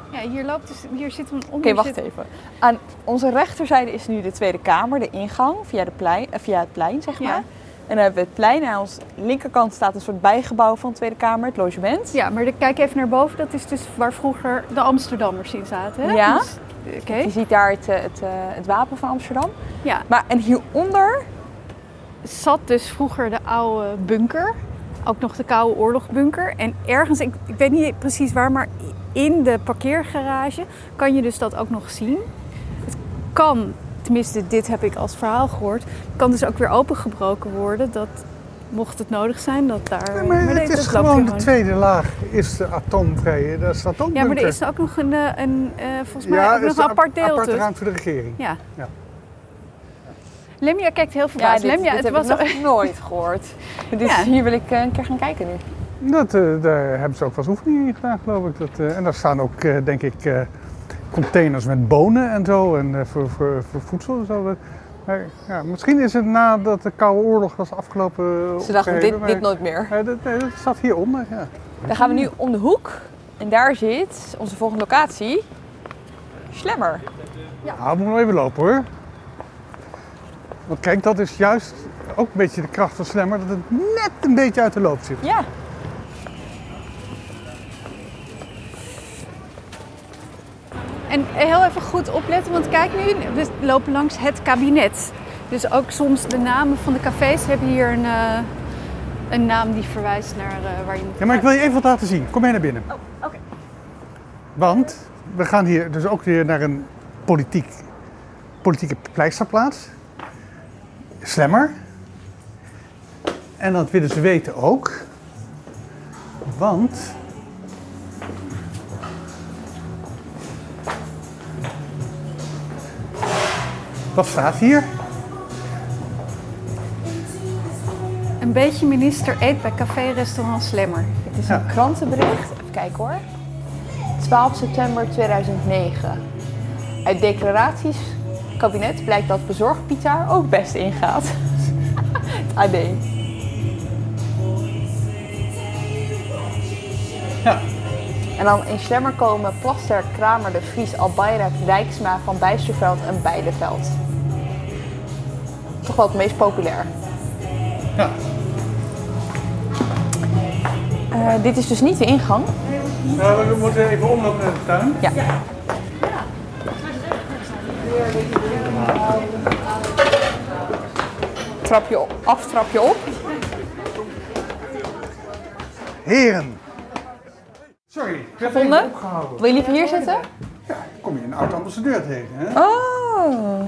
Ja, hier loopt dus, hier zit een Oké, wacht zit- even. Aan onze rechterzijde is nu de Tweede Kamer, de ingang via, de plein, eh, via het plein, zeg Ja. maar. En dan hebben we het plein en aan onze linkerkant staat een soort bijgebouw van de Tweede Kamer, het logement. Ja, maar de- kijk even naar boven. Dat is dus waar vroeger de Amsterdammers in zaten. Hè? Ja. Dus, Oké. Je ziet daar het, eh, het, eh, het wapen van Amsterdam. Ja. Maar en hieronder, zat dus vroeger de oude bunker. Ook nog de Koude Oorlogbunker. En ergens, ik, ik weet niet precies waar, maar in de parkeergarage kan je dus dat ook nog zien. Het kan, tenminste dit heb ik als verhaal gehoord, kan dus ook weer opengebroken worden. Dat mocht het nodig zijn, dat daar... Nee, maar nee, het is gewoon de tweede laag, is de atoomvrije, dat is de Ja, atoombunker. maar er is ook nog een, eh, een eh, volgens mij Ja, ook nog een apart deel aparte dus. ruimte voor de regering. Ja. Ja. Lemja kijkt heel ja, verbaasd. dit, Lemja, dit het heb was ik nog <laughs> nooit gehoord. <laughs> Ja. Hier wil ik eh, een keer gaan kijken nu. Dat, eh, daar hebben ze ook wel eens oefeningen in gedaan, geloof ik. Dat, eh, en daar staan ook, eh, denk ik, eh, containers met bonen en zo. En eh, voor, voor, voor voedsel en zo. Maar, ja, misschien is het nadat de Koude Oorlog was afgelopen. Ze dachten, dit, nooit meer. Dat, nee, dat staat hieronder, ja. Dan gaan we nu om de hoek. En daar zit onze volgende locatie. Slemmer. Nou, we moeten nog even lopen hoor. Want kijk, dat is juist ook een beetje de kracht van Slemmer. Dat het net een beetje uit de loop zit. Ja. En heel even goed opletten, want kijk nu, we lopen langs het kabinet. Dus ook soms de namen van de cafés hebben hier een, eh, een naam die verwijst naar eh, waar je moet Ja, maar ik wil je even wat laten zien. Kom mee naar binnen. Oh, oké. Want we gaan hier dus ook weer naar een politiek, politieke pleisterplaats. Slemmer. En dat willen ze weten ook. Want... Wat staat hier? Een beetje minister eet bij café-restaurant Slemmer. Het is Ja. een krantenbericht. Even kijken hoor. 12 september 2009. Uit declaraties kabinet blijkt dat bezorgpizza ook best ingaat. <laughs> het AD. Ja. En dan in Slemmer komen Plaster, Kramer, De Vries, Albayrak, Rijksma, Van Bijsterveld en Beideveld. Toch wel het meest populair. Ja. Eh, dit is dus niet de ingang. Nou, we moeten even omlopen naar de tuin. Ja. Trapje op, af, trapje op. Heren. Sorry, ik heb Gevonden? even opgehouden. Wil je liever hier zitten? Ja, kom je een oud-ambassadeur tegen, hè? Oh.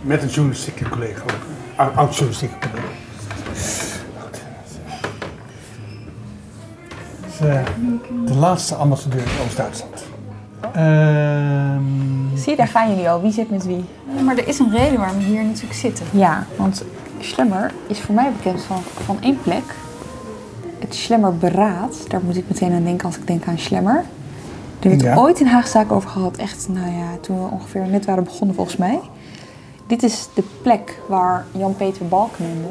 Met een journalistieke collega ook. Oud- Oud-journalistieke collega. De laatste ambassadeur in Oost-Duitsland. Ehm, Zie daar gaan jullie al. Wie zit met wie? Ja, maar er is een reden waarom we hier natuurlijk zitten. Ja, want Slemmer is voor mij bekend van, van één plek. Het Slemmer Beraad. Daar moet ik meteen aan denken als ik denk aan Slemmer. we het Ja. ooit in Haagzaak over gehad. Echt, nou ja, toen we ongeveer net waren begonnen volgens mij. Dit is de plek waar Jan-Peter Balkenende...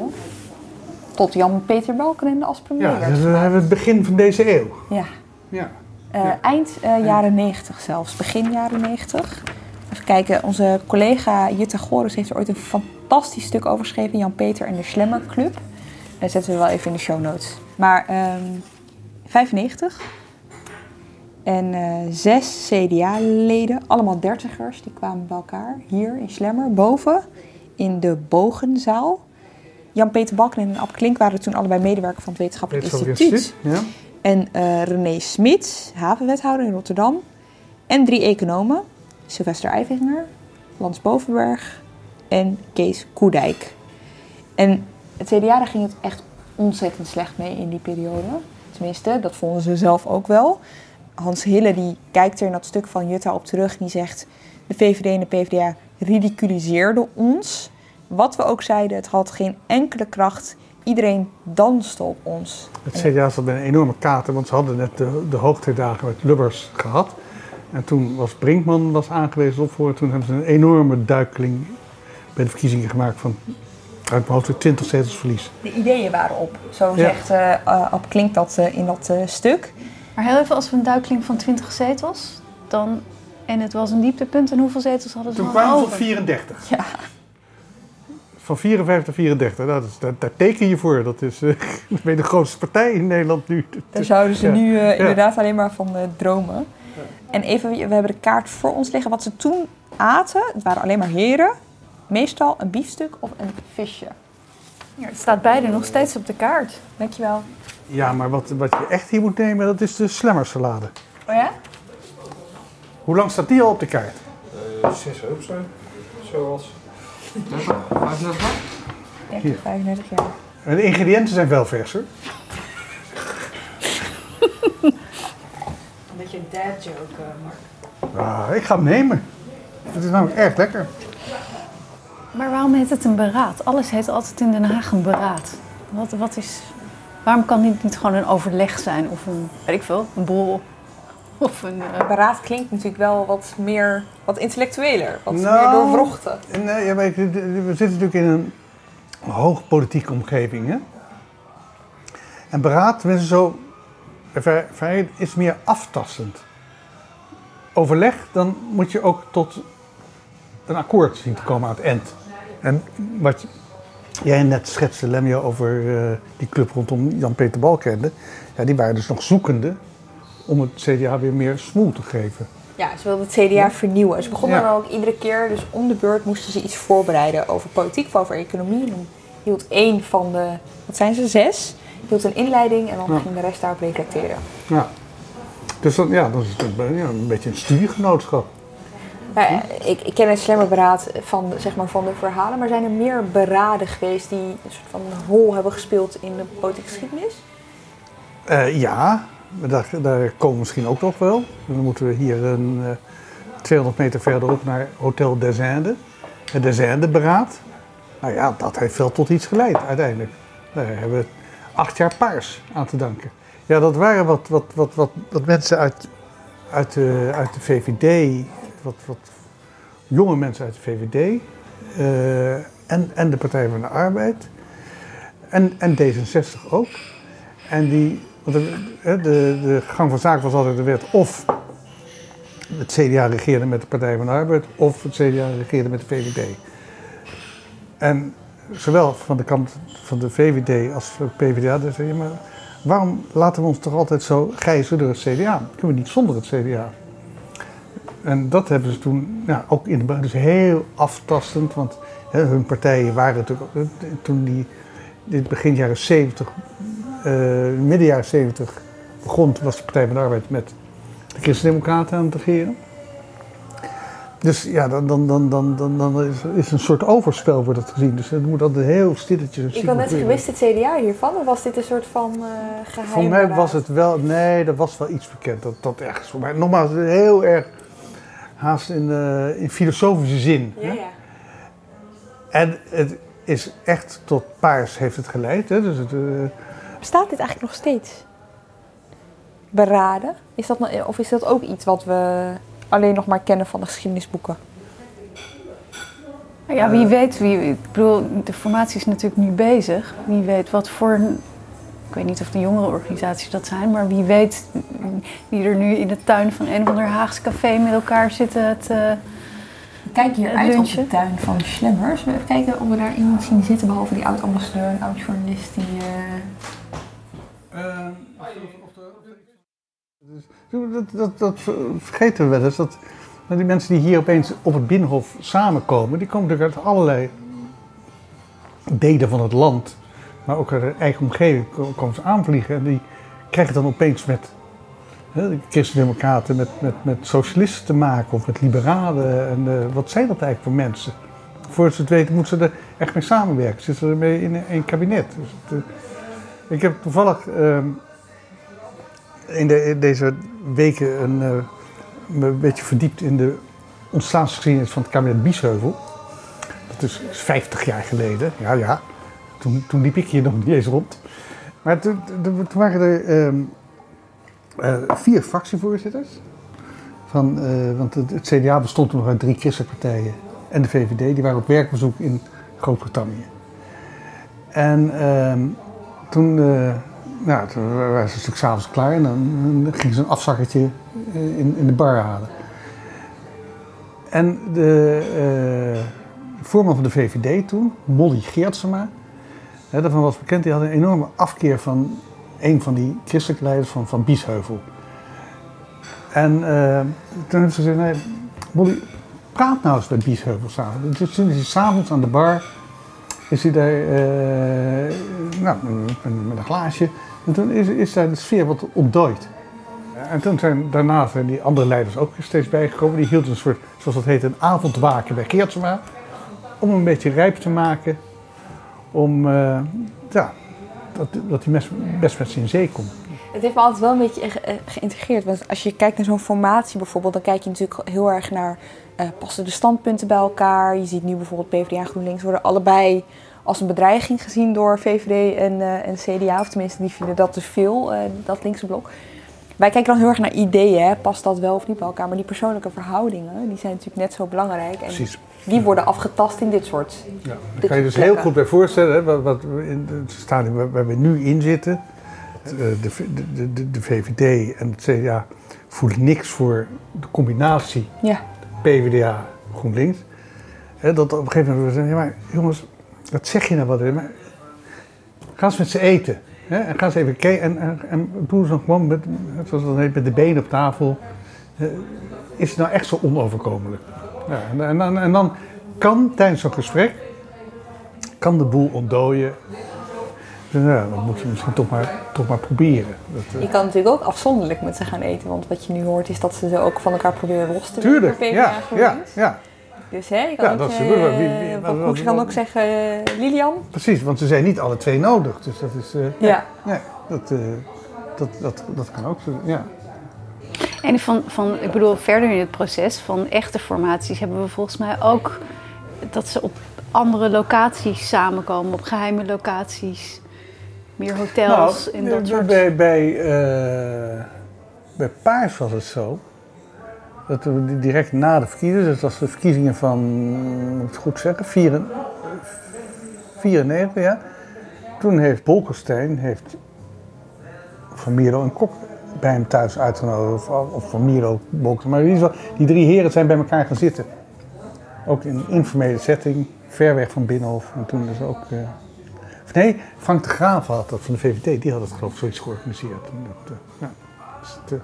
tot Jan-Peter Balkenende als premier Ja, werd dus we hebben het begin van deze eeuw. Ja. Ja. Eh, Ja. Eind eh, jaren 90 zelfs, begin jaren 90. Even kijken, onze collega Jutta Goris heeft er ooit een fantastisch stuk over geschreven. Jan-Peter en de Slemmer Club. Dat zetten we wel even in de show notes. Maar ehm 95. En eh, zes CDA-leden, allemaal dertigers, die kwamen bij elkaar. Hier in Slemmer, boven in de Bogenzaal. Jan-Peter Balken en Ab Klink waren toen allebei medewerker van het Wetenschappelijk Wetenschappelijk Instituut. Instituut, Ja. En eh, René Smits, havenwethouder in Rotterdam. En drie economen. Sylvester Eifinger, Lans Bovenberg en Kees Koedijk. En het CDA, daar ging het echt ontzettend slecht mee in die periode. Tenminste, dat vonden ze zelf ook wel. Hans Hille die kijkt er in dat stuk van Jutta op terug en die zegt... de VVD en de PvdA ridiculiseerden ons. Wat we ook zeiden, het had geen enkele kracht. Iedereen danste op ons. Het CDA zat met een enorme kater, want ze hadden net de, de hoogtijdagen met Lubbers gehad. En toen was Brinkman was aangewezen op voor. Toen hebben ze een enorme duikeling bij de verkiezingen gemaakt van uit mijn hoofd 20 zetels verlies. De ideeën waren op. Zo Ja. zegt eh eh, Ab klinkt dat eh, in dat eh, stuk. Maar heel even, als we een duikeling van 20 zetels, dan, en het was een dieptepunt, en hoeveel zetels hadden ze Toen dan kwamen ze op over? 34. Ja. Van 54 naar 34, nou, dat is, daar, daar teken je voor. Dat is eh, <laughs> ben je de grootste partij in Nederland nu. Daar zouden ze Ja. nu eh, Ja. inderdaad alleen maar van eh, dromen. En even, we hebben de kaart voor ons liggen. Wat ze toen aten, het waren alleen maar heren. Meestal een biefstuk of een visje. Ja, het staat beide nog steeds op de kaart. Dankjewel. Ja, maar wat, wat je echt hier moet nemen, dat is de slemmersalade. Oh ja? Hoe lang staat die al op de kaart? zes zo. Zoals. 30, 35 jaar. En de ingrediënten zijn wel vers hoor. Een beetje een dad joke, Mark. Ah, ik ga hem nemen. Het is namelijk erg lekker. Maar waarom heet het een beraad? Alles heet altijd in Den Haag een beraad. Wat, wat is... Waarom kan dit niet gewoon een overleg zijn? Of een, weet ik veel, een bol? <laughs> Of een... eh, Beraad klinkt natuurlijk wel wat meer, wat intellectueler. Wat Nou, meer doorwrochten. Nee, ja, we zitten natuurlijk in een hoog politieke omgeving. Hè? En beraad, tenminste zo, is meer aftastend. Overleg, dan moet je ook tot een akkoord zien te komen aan het eind. En wat jij net schetste, Lemjo, over eh, die club rondom Jan-Peter Balkende. Ja, die waren dus nog zoekende om het CDA weer meer smoel te geven. Ja, ze wilden het CDA vernieuwen. Ze begonnen Ja. dan ook iedere keer, dus om de beurt moesten ze iets voorbereiden over politiek of over economie. En dan hield één van de, wat zijn ze, zes, hield een inleiding en dan Ja. ging de rest daarop reflecteren. Ja. Dus dan, ja, dan is het een, ja, een beetje een studiegenootschap. Ja, ik, ik ken het slemmerberaad van, zeg maar, van de verhalen, maar zijn er meer beraden geweest die een soort van rol hebben gespeeld in de politieke geschiedenis? Eh, ja, daar, daar komen we misschien ook nog wel. Dan moeten we hier een, eh, 200 meter verderop naar Hotel des Indes. Het des Indes beraad. Nou ja, dat heeft wel tot iets geleid uiteindelijk. Daar hebben we acht jaar paars aan te danken. Ja, dat waren wat, wat, wat, wat, wat mensen uit, uit, de, uit de VVD, wat, wat jonge mensen uit de VVD eh, en, en de Partij van de Arbeid en, en D66 ook. En die, want de, de, de gang van zaken was altijd de wet of het CDA regeerde met de Partij van de Arbeid of het CDA regeerde met de VVD. En zowel van de kant van de VVD als van de PvdA, je, maar waarom laten we ons toch altijd zo gijzen door het CDA? Kunnen we niet zonder het CDA? En dat hebben ze toen ja, ook in de dus heel aftastend, want hè, hun partijen waren natuurlijk toen die dit begin jaren 70, eh, midden jaren 70 begon, was de Partij van de Arbeid met de Christen-Democraten aan het regeren. Dus ja, dan, dan, dan, dan, dan, dan is, is een soort overspel wordt het gezien. Dus het moet altijd heel stilletjes. Ik had net gewist het CDA hiervan, of was dit een soort van eh geheim Voor mij was het wel, nee, er was wel iets bekend. Dat, dat ergens voor mij, nogmaals, heel erg haast in, eh, in filosofische zin. Ja, hè. ja. En het is echt tot paars heeft het geleid. Hè? Dus het, eh, Bestaat dit eigenlijk nog steeds? beraden? Is dat, nou- of is dat ook iets wat we alleen nog maar kennen van de geschiedenisboeken? Ja, wie weet, wie, ik bedoel, de formatie is natuurlijk nu bezig. Wie weet wat voor, ik weet niet of de jongere organisaties dat zijn, maar wie weet wie er nu in de tuin van een of ander Haags café met elkaar zitten te Kijk hier uit op de tuin van Slemmers. Zullen we even kijken of we daar iemand zien zitten, behalve die oud-ambassadeur en oud-journalist die... eh, Dat, dat, dat vergeten we wel eens. Dat, die mensen die hier opeens op het Binnenhof samenkomen, die komen natuurlijk uit allerlei delen van het land, maar ook uit de eigen omgeving ko- komen ze aanvliegen. En die krijgen dan opeens met de christendemocraten, met, met, met socialisten te maken of met liberalen. En eh, wat zijn dat eigenlijk voor mensen? Voordat ze het weten, moeten ze er echt mee samenwerken. Zitten ze ermee in een- kabinet. Dus eh, ik heb toevallig ehm, in, de, deze weken een, eh, me een beetje verdiept in de ontstaansgeschiedenis van het kabinet Biesheuvel. Dat is 50 jaar geleden. Ja, ja. Toen, toen liep ik hier nog niet eens rond. Maar toen, toen waren er ehm, eh, vier fractievoorzitters. Van, eh, want het, CDA bestond toen nog uit drie christelijke partijen. En de VVD, die waren op werkbezoek in Groot-Brittannië. En ehm, toen, eh, nou, toen waren ze stuk s'avonds klaar en dan, gingen ze een afzakkertje eh, in, in de bar halen. En de eh, voorman van de VVD toen, Molly Geertsema, hè, daarvan was bekend, die had een enorme afkeer van een van die christelijke leiders van, van Biesheuvel. En eh, toen heeft ze gezegd, nee, praat nou eens met Biesheuvel samen. Dus toen is hij s'avonds aan de bar, is hij daar eh, nou, met, een glaasje. En toen is, is daar de sfeer wat ontdooid. En toen zijn daarna zijn die andere leiders ook steeds bijgekomen. Die hielden een soort, zoals dat heet, een avondwaken bij Geertsema. Om een beetje rijp te maken. Om, eh, ja, dat, dat hij best, best met zijn zee komt. Het heeft me altijd wel een beetje eh, geïntegreerd. Want als je kijkt naar zo'n formatie bijvoorbeeld, dan kijk je natuurlijk heel erg naar eh, passen de standpunten bij elkaar. Je ziet nu bijvoorbeeld PvdA en GroenLinks worden allebei als een bedreiging gezien door VVD en, eh, en CDA. Of tenminste, die vinden dat te veel, dat linkse blok. Wij kijken dan heel erg naar ideeën, hè? past dat wel of niet bij elkaar. Maar die persoonlijke verhoudingen, die zijn natuurlijk net zo belangrijk. En Precies. die worden afgetast in dit soort Ja, daar kan je dus heel goed bij voorstellen, hè, wat, wat we in het stadium waar, we nu in zitten. eh, De, de, de, de VVD en het CDA voelen niks voor de combinatie Ja. PvdA GroenLinks. Hè, dat op een gegeven moment we zeggen, ja, maar jongens, wat zeg je nou wat? Maar, ga eens met ze eten. Hè, en ga eens even kijken en, en, en ze gewoon met, zoals dat heet, met de benen op tafel. Eh, is het nou echt zo onoverkomelijk? Ja, en, en, dan- en dan kan tijdens zo'n gesprek kan de boel ontdooien. Dus, ja, dat moet je misschien toch maar, toch maar proberen. Dat, eh, Je kan natuurlijk ook afzonderlijk met ze gaan eten. Want wat je nu hoort is dat ze ze ook van elkaar proberen los te Tuurlijk, ja, ja, ja. Dus hè, je kan Ja, ook, dat is eh, goed. Wie- wie- wat wat- Poes kan ook zeggen, eh, Lilian. Precies, want ze zijn niet alle twee nodig. Dus dat is. eh, Ja. Nee, dat, eh, dat, dat, dat kan ook. zo, Ja. En van, van, ik bedoel, verder in het proces van echte formaties hebben we volgens mij ook dat ze op andere locaties samenkomen, op geheime locaties, meer hotels en dat eh, soort. bij, bij, eh, bij Paars was het zo. Dat we di- direct na de verkiezingen, dat was de verkiezingen van, moet ik het goed zeggen, 94, ja. Toen heeft Bolkestein heeft Van Mierlo en Kok bij hem thuis uitgenodigd. Of, Van Mierlo, Bolkestein. Maar in ieder geval, die drie heren zijn bij elkaar gaan zitten. Ook in een informele setting, ver weg van Binnenhof. En toen is ook... of nee, Frank de Graaf had dat van de VVD. Die had het geloof ik zoiets georganiseerd. Dat, eh, ja, eh,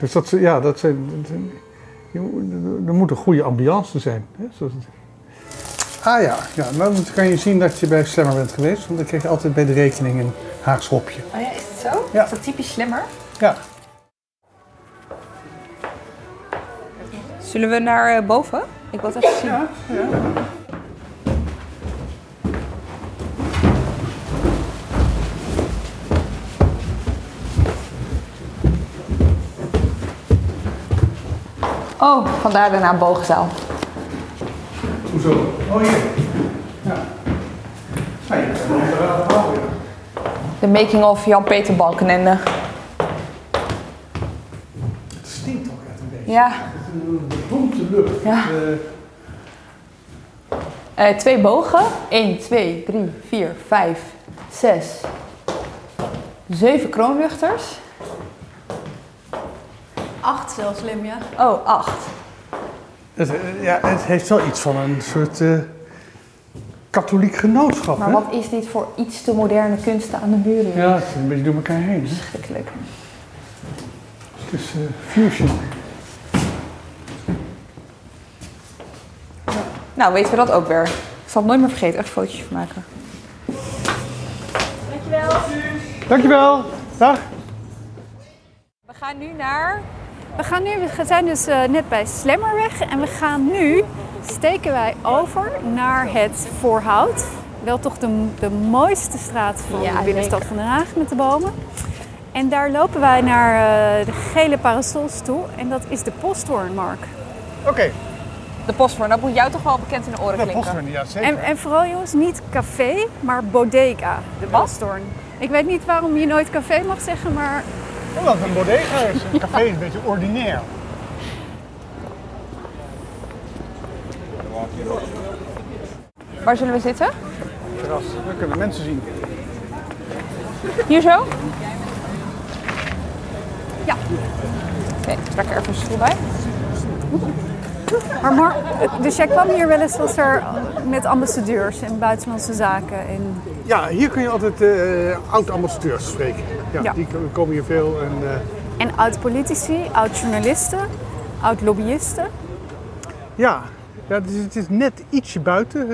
dus dat, ze- ja, dat zijn... dat zijn- je moet- er moet een goede ambiance zijn. Hè, zoals het- Ah ja, ja, dan kan je zien dat je bij Slammer bent geweest. Want dan krijg je altijd bij de rekening een Haags hopje. Oh ja, is het zo? Ja. Is dat typisch slimmer? Ja. Zullen we naar eh, boven? Ik wil het even zien. Oh, vandaar daarna boogzaal. Hoezo? Oh hier. Ja. Houden, ja. De making of Jan-Peter Balkenende. Het stinkt ook echt een beetje. Ja. Een bedompte lucht. Ja. Eh, twee bogen. 1, 2, 3, 4, 5, 6, 7 kroonluchters. Acht zelfs, Limja. Oh, 8. het, eh, ja, het heeft wel iets van een soort eh, katholiek genootschap. Maar hè? wat is dit voor iets te moderne kunsten aan de muren? Ja, het is een beetje door elkaar heen. Hè? Schrikkelijk. Het is eh, fusion. Nou, weten we dat ook weer. Ik zal het nooit meer vergeten. Echt fotootjes van maken. Dankjewel. Dag. We gaan nu naar... We gaan nu, we zijn dus eh, net bij Slemmerweg en we gaan nu, steken wij over naar het Voorhout. Wel toch de, de mooiste straat van Ja, de binnenstad zeker. van Den Haag met de bomen. En daar lopen wij naar eh, de gele parasols toe en dat is de Posthoornmark. Oké. De Posthoorn, dat moet jou toch wel bekend in de oren Dat klinken. Posthoorn, ja zeker. En, en vooral jongens, niet café, maar bodega, de Posthoorn. Ik weet niet waarom je nooit café mag zeggen, maar Omdat het een bodega is. Een café is een beetje ordinair. Waar zullen we zitten? Terras. Dan kunnen mensen zien. Hier zo? Ja. Oké, ik trek er even een stoel bij. Maar Mar, dus jij kwam hier wel eens als er met ambassadeurs en buitenlandse zaken en Ja, hier kun je altijd eh oud-ambassadeurs spreken. Ja, Ja. Die komen hier veel. En, eh, En oud-politici, oud-journalisten, oud-lobbyisten. ja, ja het, is, het is net ietsje buiten eh,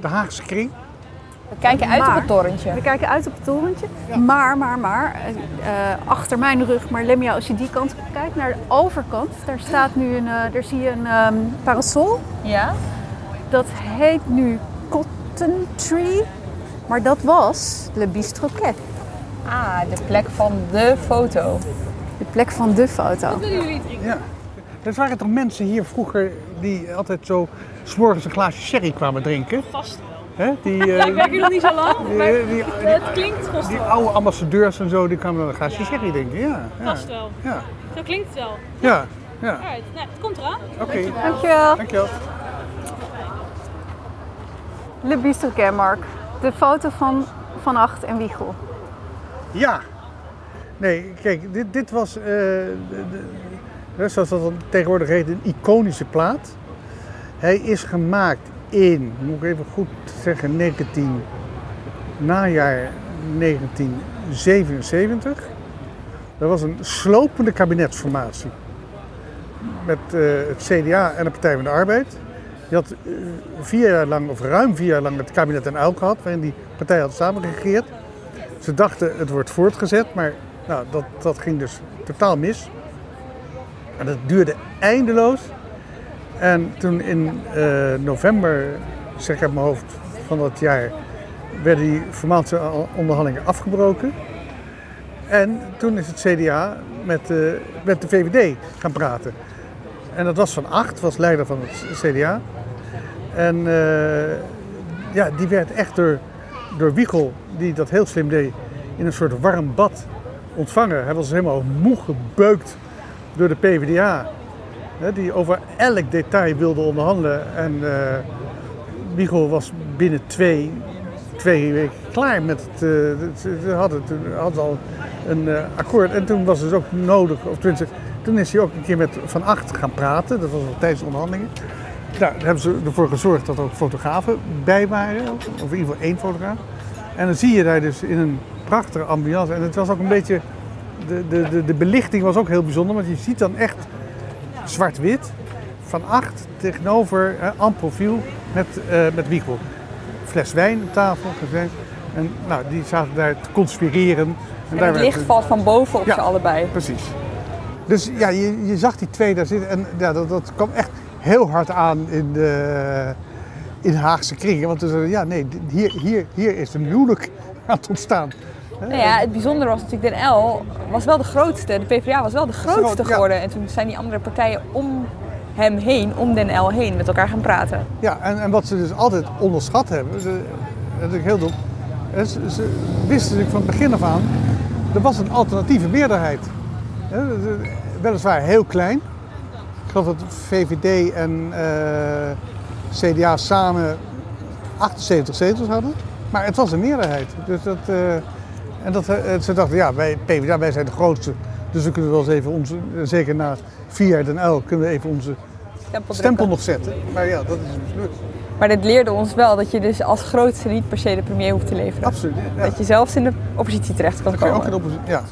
de Haagse kring. We kijken uit op het torentje. We kijken uit op het torentje. Maar, maar, maar, eh, achter mijn rug, maar Lemja, als je die kant op kijkt, naar de overkant, daar staat nu een, eh, daar zie je een ehm, parasol. Ja? Dat heet nu Cotton Tree, maar dat was Le Bistroquet. Ah, de plek van de foto. De plek van de foto. Ja. Er waren toch mensen hier vroeger die altijd zo s'morgens een glaasje sherry kwamen drinken? Vast Hè? Die, <laughs> Ja, eh, ik werk hier nog niet zo lang, die- maar die- die- het klinkt vast die wel. oude ambassadeurs en zo, die kwamen dan een glaasje sherry drinken. Ja, ja. Vast wel. Ja, Zo klinkt het wel. ja. ja. Alright, nou, het komt eraan. Oké. Dankjewel. Dankjewel. Le Bistroquet, Mark. De foto van Van Acht en Wiegel. Ja. Nee, kijk, dit, dit was, eh, de, de- zoals dat dan tegenwoordig heet, een iconische plaat. Hij is gemaakt in, moet ik even goed zeggen, 19, najaar 1977. Dat was een slopende kabinetsformatie. Met eh, het CDA en de Partij van de Arbeid. Je had eh, vier jaar lang, of ruim vier jaar lang, het kabinet en Uil gehad, waarin die partij had samengeregeerd. Ze dachten het wordt voortgezet, maar nou, dat, dat ging dus totaal mis. En dat duurde eindeloos. En toen in eh, november, zeg ik uit mijn hoofd, van dat jaar, werden die formatieonderhandelingen afgebroken. En toen is het CDA met, eh, met de VVD gaan praten. En dat was Van Acht, was leider van het CDA. En eh, ja, die werd echt door, door Wiegel, die dat heel slim deed, in een soort warm bad ontvangen. Hij was helemaal moe gebeukt door de PvdA. Die over elk detail wilde onderhandelen. En Wiegel was binnen twee, twee weken klaar met het. eh, ze hadden, ze al een eh, akkoord. En toen was het dus ook nodig, of toen is hij ook een keer met Van Acht gaan praten. Dat was al tijdens de onderhandelingen. Nou, daar hebben ze ervoor gezorgd dat er ook fotografen bij waren. Of in ieder geval één fotograaf. En dan zie je daar dus in een prachtige ambiance. En het was ook een beetje. De, de, de belichting was ook heel bijzonder, want je ziet dan echt zwart-wit. Van acht tegenover en profiel met, eh met Wiegel. Fles wijn op tafel gezet. En nou, die zaten daar te conspireren. En, En daar het werd- licht valt van boven op Ja. ze allebei. Precies. Dus ja, je, je zag die twee daar zitten en ja, dat, dat kwam echt heel hard aan in de, in Haagse kringen. Want dus, ja, nee, hier, hier, hier is een huwelijk aan het ontstaan. Nou ja, het bijzondere was natuurlijk Den L was wel de grootste. De PvdA was wel de grootste ja. geworden. En toen zijn die andere partijen om hem heen, om Den L heen, met elkaar gaan praten. Ja, en, en wat ze dus altijd onderschat hebben, ze, dat is heel dom, ze, ze wisten natuurlijk van het begin af aan, er was een alternatieve meerderheid. Weliswaar heel klein. Ik geloof dat VVD en eh, CDA samen 78 zetels hadden. Maar het was een meerderheid. Dus dat, eh, en dat, eh, ze dachten, ja, wij, PvdA, wij zijn de grootste. Dus we kunnen wel eens even onze, zeker na vier jaar Den kunnen we even onze Stempel nog zetten. Maar ja, dat is mislukt. Maar dit leerde ons wel dat je dus als grootste niet per se de premier hoeft te leveren. Absoluut. Ja. Dat je zelfs in de oppositie terecht kan komen. ook in de oppositie. Ja.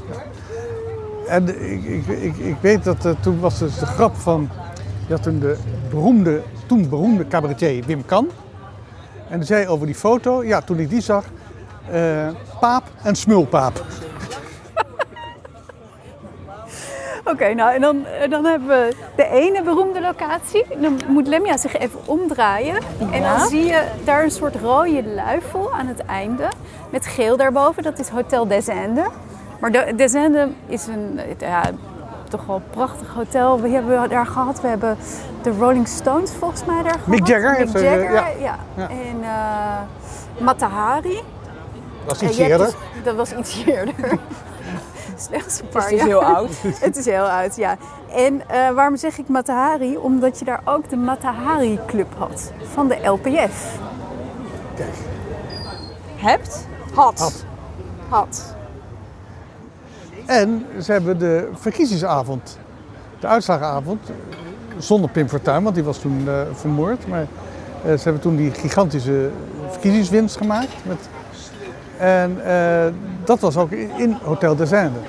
En ik, ik, ik, ik weet dat eh, toen was dus de grap van. Je had toen de beroemde, toen beroemde cabaretier Wim Kan. En die zei over die foto, ja, toen ik die zag, eh, paap en smulpaap. <laughs> Oké, nou en dan, en dan hebben we de ene beroemde locatie. Dan moet Lemja zich even omdraaien. En dan zie je daar een soort rode luifel aan het einde. Met geel daarboven, dat is Hotel des Indes. Maar de, des Indes is een ja, toch wel een prachtig hotel. We hebben daar gehad. We hebben de Rolling Stones volgens mij daar gehad. Mick Jagger Mick heeft er, Jagger, eh, ja. ja. Ja. En eh Matahari. Dat is En iets hebt eerder. dus- dat was iets <laughs> eerder. Slechts een paar Het is heel oud. <laughs> Het is heel oud, ja. En eh, waarom zeg ik Matahari? Omdat je daar ook de Matahari Club had van de LPF. Hebt? Had. Had. Had. En ze hebben de verkiezingsavond, de uitslagenavond, zonder Pim Fortuyn, want die was toen eh, vermoord. Maar eh, ze hebben toen die gigantische verkiezingswinst gemaakt. Met, en eh, dat was ook in Hotel des Indes.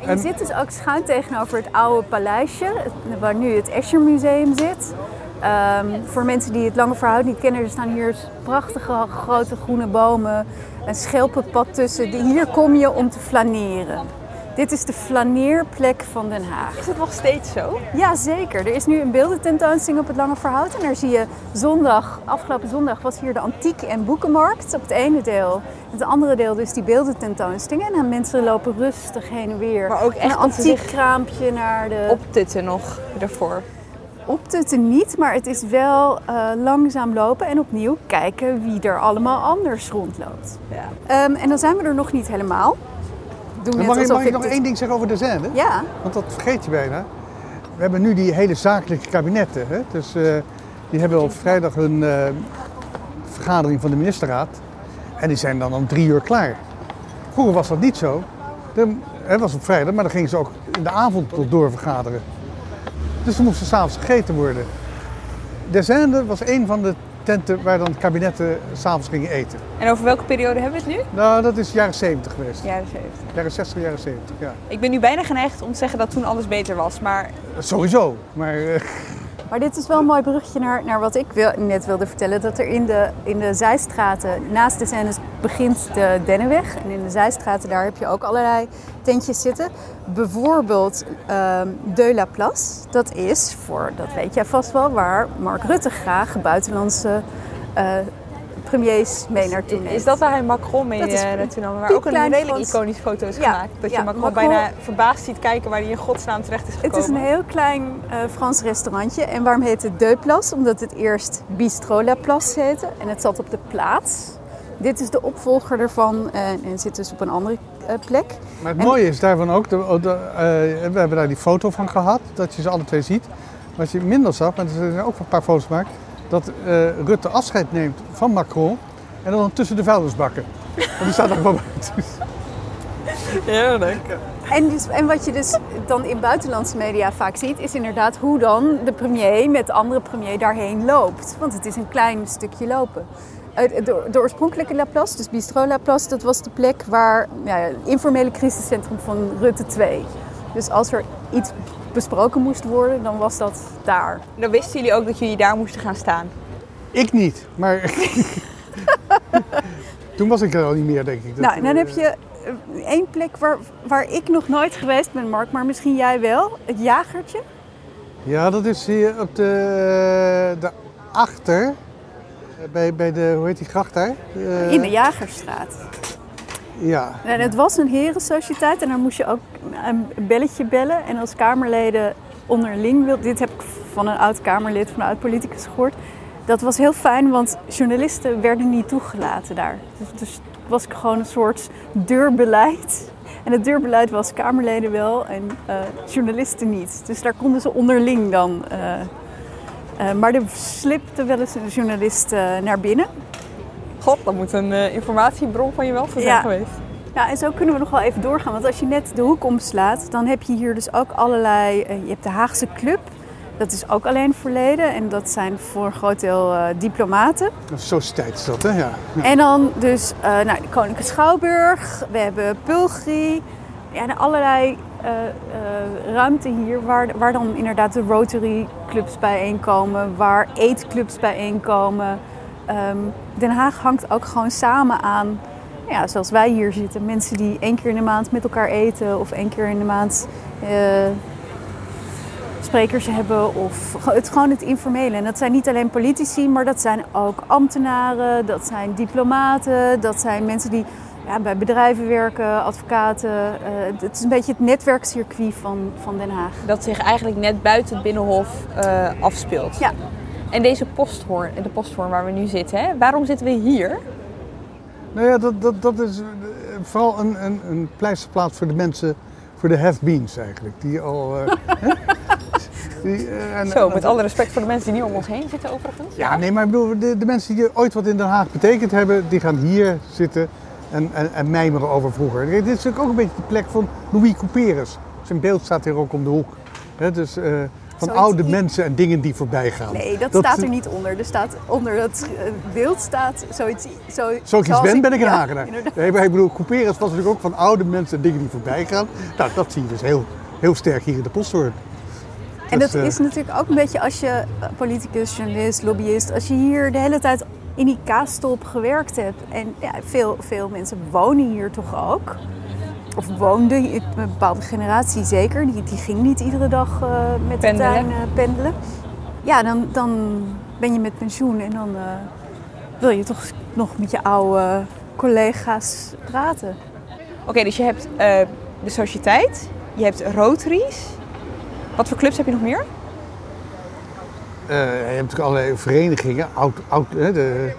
En je En- zit dus ook schuin tegenover het oude paleisje, waar nu het Escher Museum zit. Ehm, voor mensen die het lange verhoud niet kennen, er staan hier prachtige grote groene bomen, een schelpenpad tussen. Hier kom je om te flaneren. Dit is de flaneerplek van Den Haag. Is het nog steeds zo? Ja, zeker. Er is nu een beeldententoonstelling op het Lange Verhout. En daar zie je zondag, afgelopen zondag was hier de antiek- en boekenmarkt op het ene deel. Het andere deel dus die beeldententoonstelling. En dan mensen lopen rustig heen en weer. Maar ook echt een antiek kraampje naar de... Optutten nog ervoor. Optutten niet, maar het is wel eh, langzaam lopen en opnieuw kijken wie er allemaal anders rondloopt. Ja. Ehm, en dan zijn we er nog niet helemaal. Doe net mag, ik, alsof mag ik ik nog één ding zeggen over de? Ja. Want dat vergeet je bijna. We hebben nu die hele zakelijke kabinetten. Hè? Dus eh, die hebben op vrijdag hun eh, vergadering van de ministerraad. En die zijn dan om drie uur klaar. Vroeger was dat niet zo. Dan, het was op vrijdag, maar dan gingen ze ook in de avond tot door vergaderen. Dus er s'avonds gegeten worden. De was een van de tenten waar dan kabinetten s'avonds gingen eten. En over welke periode hebben we het nu? Nou, dat is jaren 70 geweest. Jaren 70. Jaren 60, jaren 70, ja. Ik ben nu bijna geneigd om te zeggen dat toen alles beter was, maar Sowieso, maar... Maar dit is wel een mooi bruggetje naar, naar wat ik net wilde vertellen. Dat er in de, in de zijstraten, naast de scènes begint de Dennenweg. En in de zijstraten daar heb je ook allerlei tentjes zitten. Bijvoorbeeld ehm De La Place. Dat is, voor, dat weet jij vast wel, waar Mark Rutte graag buitenlandse eh, premiers mee naartoe neemt. is dat waar hij Macron mee Dat is eh, naartoe nam? Waar ook een redelijk Frans- iconische foto is Ja, gemaakt. Dat ja, je Macron, Macron- bijna verbaasd ziet kijken waar hij in godsnaam terecht is gekomen. Het is een heel klein eh, Frans restaurantje. En waarom heet het De Place? Omdat het eerst Bistro La Place heette. En het zat op de plaats. Dit is de opvolger ervan en, en zit dus op een andere eh, plek. Maar het En- mooie is daarvan ook, de, de, eh, we hebben daar die foto van gehad, dat je ze alle twee ziet. Wat je minder zag, maar er zijn ook een paar foto's gemaakt, dat eh, Rutte afscheid neemt van Macron en dan tussen de vuilnisbakken. Want die staat ook wel buiten. Heerlijk. En, dus, en wat je dus dan in buitenlandse media vaak ziet, is inderdaad hoe dan de premier met de andere premier daarheen loopt. Want het is een klein stukje lopen. Eh, De, de oorspronkelijke La Place, dus Bistro La Place, dat was de plek waar ja, het informele crisiscentrum van Rutte 2. Dus als er iets besproken moest worden, dan was dat daar. Dan wisten jullie ook dat jullie daar moesten gaan staan. Ik niet, maar <laughs> toen was ik er al niet meer, denk ik. Dat, nou, en dan eh, heb je eh, één plek waar, waar ik nog nooit geweest ben, Mark, maar misschien jij wel. Het jagertje. Ja, dat is hier op de, de achter, eh, bij, bij de, hoe heet die gracht daar? Eh, In de Jagerstraat. Ja, En het was een herensociëteit en daar moest je ook een belletje bellen. En als Kamerleden onderling wil, dit heb ik van een oud Kamerlid, van een oud politicus gehoord. dat was heel fijn, want journalisten werden niet toegelaten daar. Dus, dus was gewoon een soort deurbeleid. En het deurbeleid was Kamerleden wel en eh, journalisten niet. Dus daar konden ze onderling dan. eh, eh, maar er slipte wel eens een journalist naar binnen. God, dat moet een informatiebron van je wel zijn Ja. geweest. Ja, en zo kunnen we nog wel even doorgaan. Want als je net de hoek omslaat, dan heb je hier dus ook allerlei... eh, je hebt de Haagse Club, dat is ook alleen verleden. En dat zijn voor een groot deel eh, diplomaten. Een sociëteit is dat, hè? Ja. ja. En dan dus eh, nou, de Koninklijke Schouwburg, we hebben Pulgri. Ja, en allerlei ruimte hier waar, waar dan inderdaad de Rotary clubs bijeenkomen, waar eetclubs bijeenkomen. Ehm, Den Haag hangt ook gewoon samen aan, ja, zoals wij hier zitten. Mensen die één keer in de maand met elkaar eten of één keer in de maand eh, sprekers hebben. Of het, gewoon het informele. En dat zijn niet alleen politici, maar dat zijn ook ambtenaren, dat zijn diplomaten, dat zijn mensen die ja, bij bedrijven werken, advocaten. Eh, het is een beetje het netwerkcircuit van, van Den Haag. Dat zich eigenlijk net buiten het Binnenhof eh, afspeelt. Ja. En deze posthoorn, de posthoorn waar we nu zitten, hè, waarom zitten we hier? Nou ja, dat, dat, dat is eh, vooral een, een, een pleisterplaats voor de mensen, voor de have-beens eigenlijk. Die al... <laughs> hè? die, eh, en- Zo, en- met alle respect voor de mensen die nu om ons heen zitten overigens. Ja, nee, maar ik bedoel, de, de mensen die ooit wat in Den Haag betekend hebben, die gaan hier zitten en, en, en mijmeren over vroeger. Kijk, Dit is natuurlijk ook een beetje de plek van Louis Couperus. Zijn beeld staat hier ook om de hoek. Dus van Zoiets oude mensen en dingen die voorbij gaan. Nee, dat, staat er niet onder. Er staat onder dat eh, beeld staat zoiets. Zo, Zo ik iets zoals ben, ben ik een ja. Nee, maar ik bedoel, Couperus was natuurlijk ook van oude mensen en dingen die voorbij gaan. Nou, dat zie je dus heel, heel sterk hier in de posthoorn. En Dus, dat eh, is natuurlijk ook een beetje als je eh, politicus, journalist, lobbyist, als je hier de hele tijd in die kaastop gewerkt hebt. En ja, veel, veel mensen wonen hier toch ook. Of woonden, een bepaalde generatie zeker. Die, die ging niet iedere dag eh, met Pendelen. de tuin eh, pendelen. Ja, dan, dan ben je met pensioen en dan eh, wil je toch nog met je oude collega's praten. Oké, dus je hebt eh, de sociëteit, je hebt Rotaries. Wat voor clubs heb je nog meer? Eh, je hebt natuurlijk allerlei verenigingen. Oud, oud, hè, de,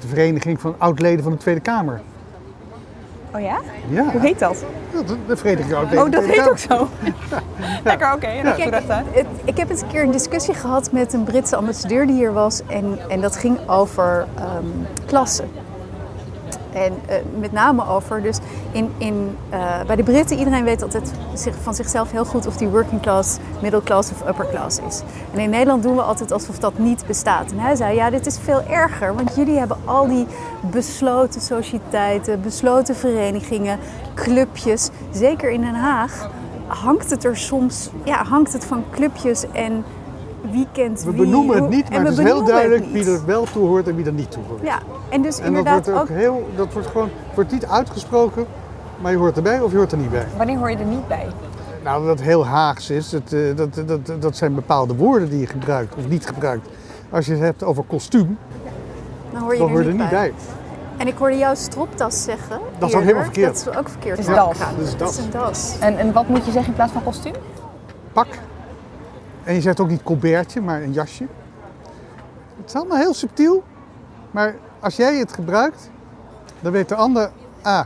de vereniging van oud-leden van de Tweede Kamer. Oh ja? Ja. Hoe heet dat? Ja, de, de vereniging oud-leden Oh, dat heet ook zo. <laughs> <laughs> Lekker, oké. het- ik heb eens een keer een discussie gehad met een Britse ambassadeur die hier was. En, en dat ging over ehm, klassen. En eh, met name over, dus in, in, eh, bij de Britten, iedereen weet altijd zich, van zichzelf heel goed of die working class, middle class of upper class is. En in Nederland doen we altijd alsof dat niet bestaat. En hij zei, ja, dit is veel erger, want jullie hebben al die besloten sociëteiten, besloten verenigingen, clubjes. Zeker in Den Haag hangt het er soms, ja, hangt het van clubjes en wie kent We wie. benoemen het niet, maar het is heel duidelijk wie er wel toe hoort en wie er niet toe hoort. Ja, en dus En dat inderdaad wordt ook ook heel, dat wordt gewoon, wordt niet uitgesproken, maar je hoort erbij of je hoort er niet bij. Wanneer hoor je er niet bij? Nou, dat heel Haags is, dat, eh, dat, dat, dat zijn bepaalde woorden die je gebruikt of niet gebruikt. Als je het hebt over kostuum, dan hoor je dan er hoor je er niet niet bij. bij. En ik hoorde jou stropdas zeggen. Dat is ook helemaal verkeerd. Dat is ook verkeerd. Het is Ja, das. ja, Dat is Dat is das. een das. En, en wat moet je zeggen in plaats van kostuum? Pak. En je zegt ook niet colbertje, maar een jasje. Het is allemaal heel subtiel, maar als jij het gebruikt, dan weet de ander, ah,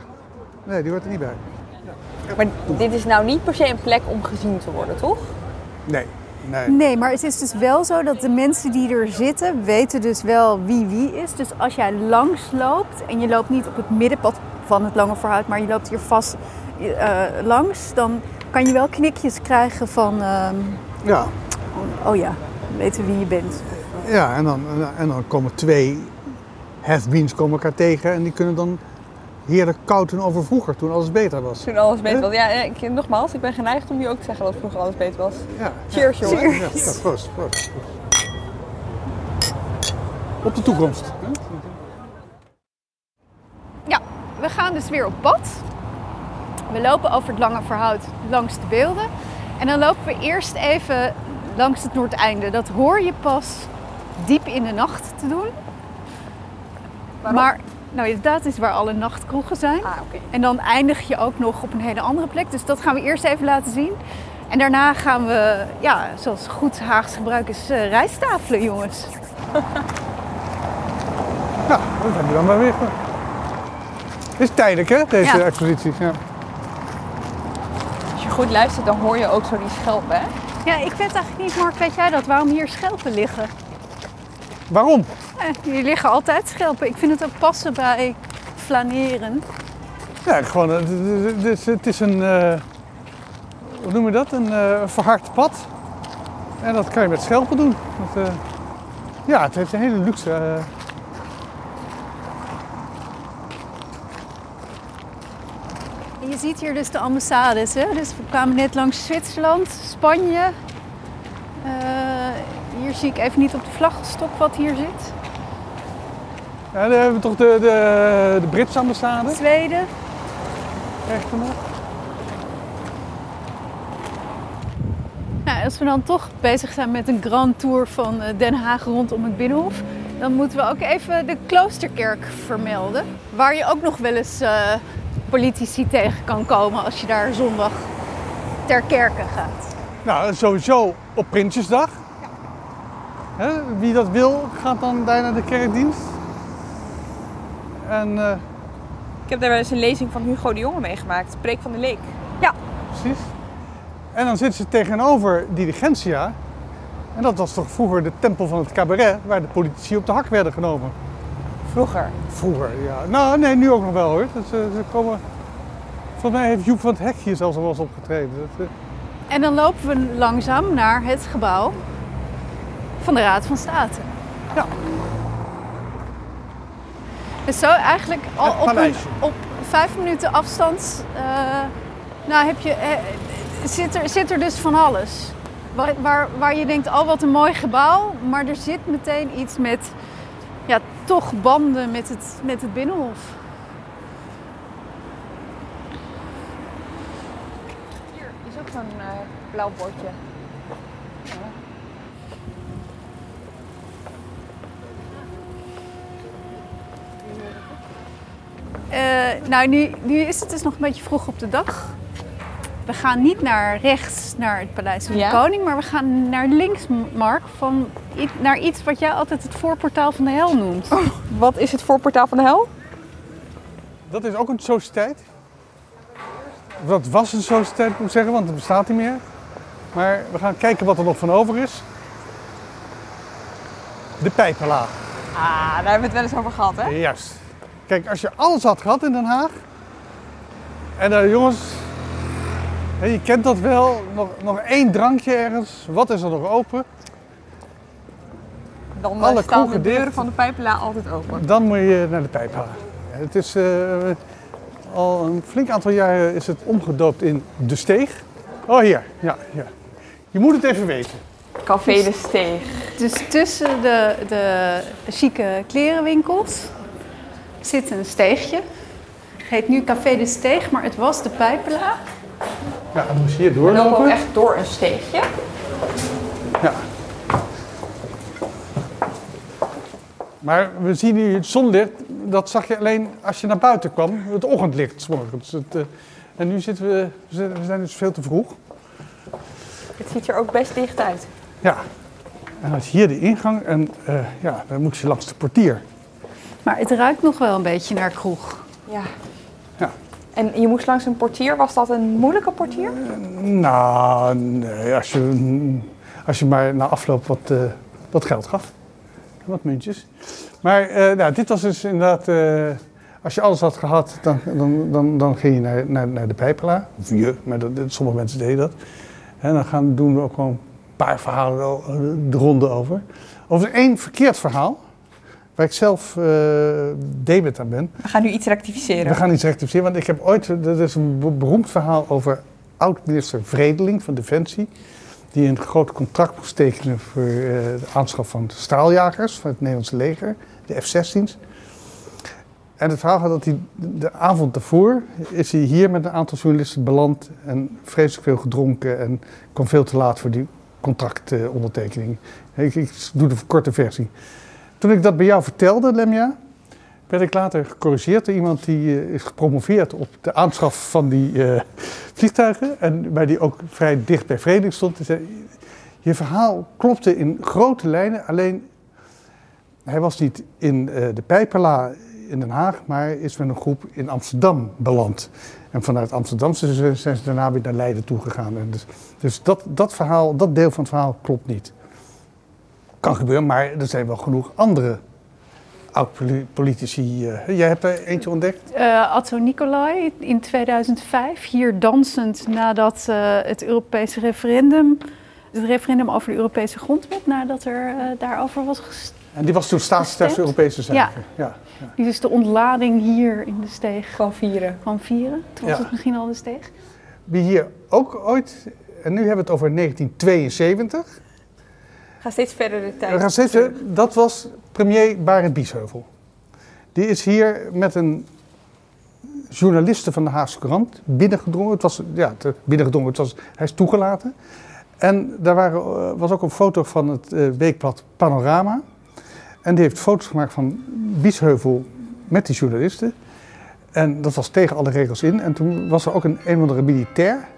nee, die hoort er niet bij. Maar dit is nou niet per se een plek om gezien te worden, toch? Nee, nee. Nee, maar het is dus wel zo dat de mensen die er zitten weten dus wel wie wie is. Dus als jij langs loopt en je loopt niet op het middenpad van het Lange Voorhout, maar je loopt hier vast eh, langs, dan kan je wel knikjes krijgen van, ehm, Ja, oh ja, weten wie je bent. ja en, dan, en dan komen twee have-beens komen elkaar tegen en die kunnen dan heerlijk kouten over vroeger, toen alles beter was. Toen alles beter was. Ja, ik, nogmaals, ik ben geneigd om je ook te zeggen dat vroeger alles beter was. Ja. Cheers, Ja, jongens. Ja, ja, proost, proost. Op de toekomst. Ja, we gaan dus weer op pad. We lopen over het Lange Verhout langs de beelden. En dan lopen we eerst even langs het Noordeinde. Dat hoor je pas diep in de nacht te doen. Maar nou, inderdaad is waar alle nachtkroegen zijn. Ah, oké. En dan eindig je ook nog op een hele andere plek. Dus dat gaan we eerst even laten zien. En daarna gaan we, ja, zoals goed Haags gebruik is, eh, rijsttafelen, jongens. <laughs> Nou, dat hebben we dan maar weer. Het is tijdelijk, hè, deze Ja. expositie. Ja. Als je goed luistert, dan hoor je ook zo die schelpen, hè? Ja, ik weet eigenlijk niet, Mark, weet jij dat? Waarom hier schelpen liggen? Waarom? Eh, hier liggen altijd schelpen. Ik vind het ook passen bij flaneren. Ja, gewoon, eh, het- is- het is een, eh, hoe noem je dat? Een verhard pad. En dat kan je met schelpen doen. Dat, ja, het heeft een hele luxe. eh, En je ziet hier dus de ambassades. Hè? Dus we kwamen net langs Zwitserland, Spanje. Eh, hier zie ik even niet op de vlaggestok wat hier zit. ja, dan hebben we toch de, de, de Britse ambassade. Zweden. Rechter nog. Nou, als we dan toch bezig zijn met een grand tour van eh, Den Haag rondom het Binnenhof, dan moeten we ook even de Kloosterkerk vermelden. Waar je ook nog wel eens eh, politici tegen kan komen als je daar zondag ter kerke gaat. Nou, sowieso op Prinsjesdag. Hè, wie dat wil, gaat dan daar naar de kerkdienst. En eh, Ik heb daar wel eens een lezing van Hugo de Jonge meegemaakt. Preek van de Leek. precies. En dan zitten ze tegenover Diligentia. En dat was toch vroeger de tempel van het cabaret, waar de politici op de hak werden genomen. Vroeger. Vroeger, ja. Nou, nee, nu ook nog wel hoor. Dus, eh, ze komen... Volgens mij heeft Joep van het Hek hier zelfs al wel eens opgetreden. Dat, eh, En dan lopen we langzaam naar het gebouw van de Raad van State. Ja. Dus zo eigenlijk al op, een, op vijf minuten afstand eh, nou heb je, eh, zit, er, zit er dus van alles. Waar, waar, waar je denkt, oh wat een mooi gebouw. Maar er zit meteen iets met, ja, toch banden met het, met het Binnenhof. Hier is ook zo'n eh, blauw bordje. Eh, nou, nu, nu is het dus nog een beetje vroeg op de dag. We gaan niet naar rechts, naar het Paleis van Ja? de Koning, maar we gaan naar links, Mark, van, naar iets wat jij altijd het voorportaal van de hel noemt. Wat is het voorportaal van de hel? Dat is ook een sociëteit. Dat was een sociëteit, moet ik zeggen, want het bestaat niet meer. Maar we gaan kijken wat er nog van over is. De pijpenlaag. Ah, daar hebben we het wel eens over gehad, hè? Juist. Kijk, als je alles had gehad in Den Haag. En dan jongens, hè, je kent dat wel. Nog, nog één drankje ergens. Wat is er nog open? Dan Alle staan de deuren dicht. van de pijpela altijd open. Dan moet je naar de pijpenlaag. Het is eh, al een flink aantal jaren is het omgedoopt in De Steeg. Oh hier, ja, ja. Je moet het even weten. Café de Steeg. Dus tussen de, de chique klerenwinkels zit een steegje. Het heet nu Café de Steeg, maar het was de Pijpela. Ja, dan moest je hier We lopen ook doorlopen. echt door een steegje. Ja. Maar we zien nu het zonlicht, dat zag je alleen als je naar buiten kwam. Het ochtendlicht, 's morgens. Het, eh, en nu zitten we, we zijn- dus veel te vroeg. Het ziet er ook best dicht uit. Ja. En dan is hier de ingang en eh, ja, dan moet je langs de portier. Maar het ruikt nog wel een beetje naar kroeg. Ja. Ja. En je moest langs een portier. Was dat een moeilijke portier? Nou, nee, als je, als je maar na afloop wat, eh, wat geld gaf. Wat muntjes. Maar eh, nou, dit was dus inderdaad, eh, als je alles had gehad, dan, dan, dan, dan ging je naar, naar, naar de pijpela. Of je, maar dat, sommige mensen deden dat. En dan gaan, doen we ook gewoon een paar verhalen eh, de ronde over. Over één verkeerd verhaal, waar ik zelf debet aan ben. We gaan nu iets rectificeren. We gaan iets rectificeren, want ik heb ooit, dat is een be- beroemd verhaal over oud-minister Vredeling van Defensie. Die een groot contract moest tekenen voor eh, de aanschaf van straaljagers van het Nederlandse leger, de F-16's. En het verhaal gaat dat hij de avond daarvoor is hij hier met een aantal journalisten beland en vreselijk veel gedronken en kwam veel te laat voor die contractondertekening. Ik, ik doe de korte versie. Toen ik dat bij jou vertelde, Lemja, werd ik later gecorrigeerd door iemand die eh, is gepromoveerd op de aanschaf van die eh, vliegtuigen. En bij die ook vrij dicht bij Vredeling stond. Zei, je verhaal klopte in grote lijnen, alleen hij was niet in eh, de Pijperla in Den Haag, maar is met een groep in Amsterdam beland. En vanuit Amsterdam zijn ze, zijn ze daarna weer naar Leiden toegegaan. En dus dus dat, dat verhaal, dat deel van het verhaal klopt niet. Kan gebeuren, maar er zijn wel genoeg andere oud-politici. eh, jij hebt er eentje ontdekt? Eh Atto Nicolai in 2005, hier dansend nadat eh, het Europese referendum, het referendum over de Europese grondwet, nadat er eh, daarover was gestemd. En die was toen staatssecretaris Europese Zaken. Ja. ja. Die dus de ontlading hier in de steeg Gewoon vieren. kwam vieren. Toen was Ja. het misschien al de steeg. Wie hier ook ooit, en nu hebben we het over 1972. Ga steeds verder de tijd. Gaan dat was premier Barend Biesheuvel. Die is hier met een journaliste van de Haagse Krant binnengedrongen. Het was, ja, te- binnengedrongen, het was, hij is toegelaten. En daar waren, eh, was ook een foto van het eh, weekblad Panorama. En die heeft foto's gemaakt van Biesheuvel met die journalisten. En dat was tegen alle regels in. En toen was er ook een een of andere militair.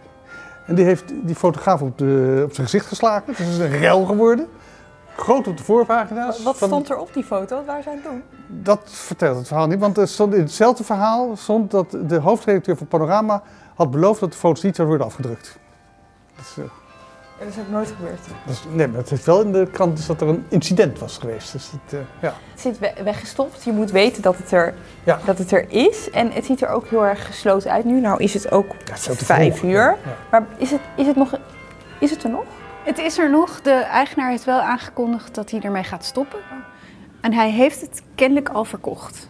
En die heeft die fotograaf op, de, op zijn gezicht geslagen. Dus het is een rel geworden. Groot op de voorpagina's. Wat van- stond er op die foto? Waar zijn toen? Dat vertelt het verhaal niet. Want er stond in hetzelfde verhaal stond dat de hoofdredacteur van Panorama had beloofd dat de foto's niet zouden worden afgedrukt. Dus, eh, Dat is ook nooit gebeurd. dus, nee, maar het heeft wel in de krant dus dat er een incident was geweest. Dus het, eh, ja. Het zit we- weggestopt. Je moet weten dat het, er, Ja. dat het er is. En het ziet er ook heel erg gesloten uit nu. Nou is het ook het is te vijf vroeg. uur. Ja. Maar is het, is, het nog, is het er nog? Het is er nog. De eigenaar heeft wel aangekondigd dat hij ermee gaat stoppen. En hij heeft het kennelijk al verkocht.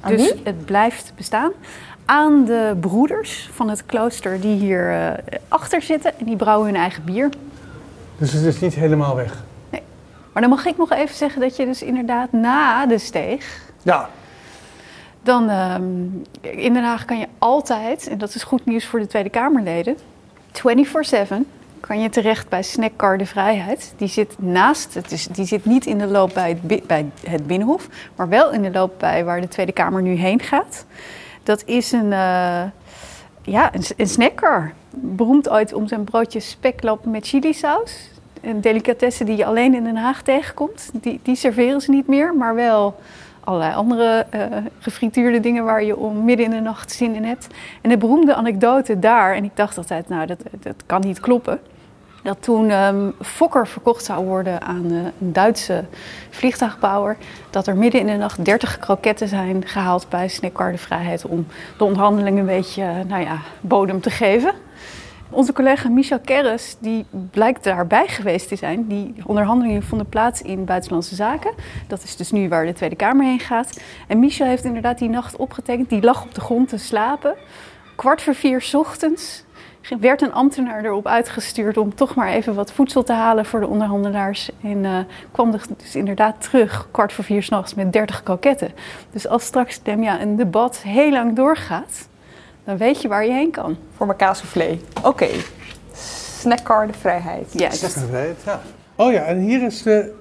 Aan dus wie? het blijft bestaan. Aan de broeders van het klooster die hier eh, achter zitten. En die brouwen hun eigen bier. Dus het is niet helemaal weg. Maar dan mag ik nog even zeggen dat je dus inderdaad na de steeg... Ja, Dan ehm, in Den Haag kan je altijd, en dat is goed nieuws voor de Tweede Kamerleden, 24-7 kan je terecht bij Snackcar de Vrijheid. Die zit naast, het is, die zit niet in de loop bij het, bi- bij het Binnenhof, maar wel in de loop bij waar de Tweede Kamer nu heen gaat. Dat is een, eh, ja, een, een snackcar. Beroemd ooit om zijn broodje spekloop met chilisaus. Een delicatesse die je alleen in Den Haag tegenkomt. Die, die serveren ze niet meer, maar wel allerlei andere eh, gefrituurde dingen waar je om midden in de nacht zin in hebt. En de beroemde anekdote daar, en ik dacht altijd, nou dat, dat kan niet kloppen. Dat toen ehm, Fokker verkocht zou worden aan eh, een Duitse vliegtuigbouwer, dat er midden in de nacht 30 kroketten zijn gehaald bij Snackcar de Vrijheid om de onderhandeling een beetje, eh, nou ja, bodem te geven. Onze collega Michel Kerres, die blijkt daarbij geweest te zijn. Die onderhandelingen vonden plaats in Buitenlandse Zaken. Dat is dus nu waar de Tweede Kamer heen gaat. En Michel heeft inderdaad die nacht opgetekend. Die lag op de grond te slapen. Kwart voor vier ochtends werd een ambtenaar erop uitgestuurd om toch maar even wat voedsel te halen voor de onderhandelaars. En eh, kwam dus inderdaad terug, kwart voor vier 's nachts, met 30 kroketten. Dus als straks Demja een debat heel lang doorgaat, dan weet je waar je heen kan. Voor mijn kaassoufflé. Oké. Snackcar de Vrijheid. Juist. ja. Oh ja, en hier is de.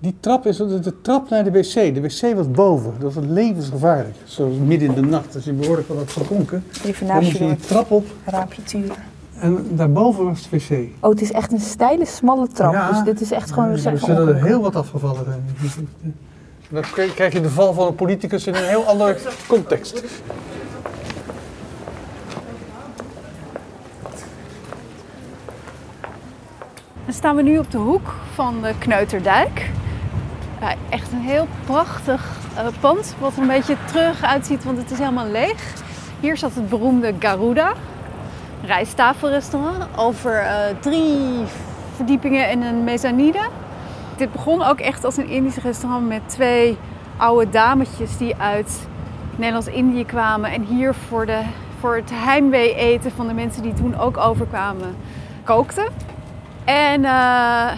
Die trap is de, de trap naar de wc. De wc was boven. Dat was levensgevaarlijk. Zo midden in de nacht, als je behoorlijk wat had gedronken. Even Dan moest je die trap op. het raampje turen. En daarboven was de wc. Oh, het is echt een steile, smalle trap. Ja. Dus dit is echt gewoon een Er zullen er ongeluk. heel wat afgevallen zijn. Dan krijg je de val van een politicus in een heel ander context. Dan staan we nu op de hoek van de Kneuterdijk. Ja, echt een heel prachtig eh, pand, wat er een beetje terug uitziet, want het is helemaal leeg. Hier zat het beroemde Garuda, rijsttafelrestaurant, over eh, drie verdiepingen en een mezzanine. Dit begon ook echt als een Indisch restaurant met twee oude dametjes die uit Nederlands-Indië kwamen en hier voor, de, voor het heimwee eten van de mensen die toen ook overkwamen kookten. En eh,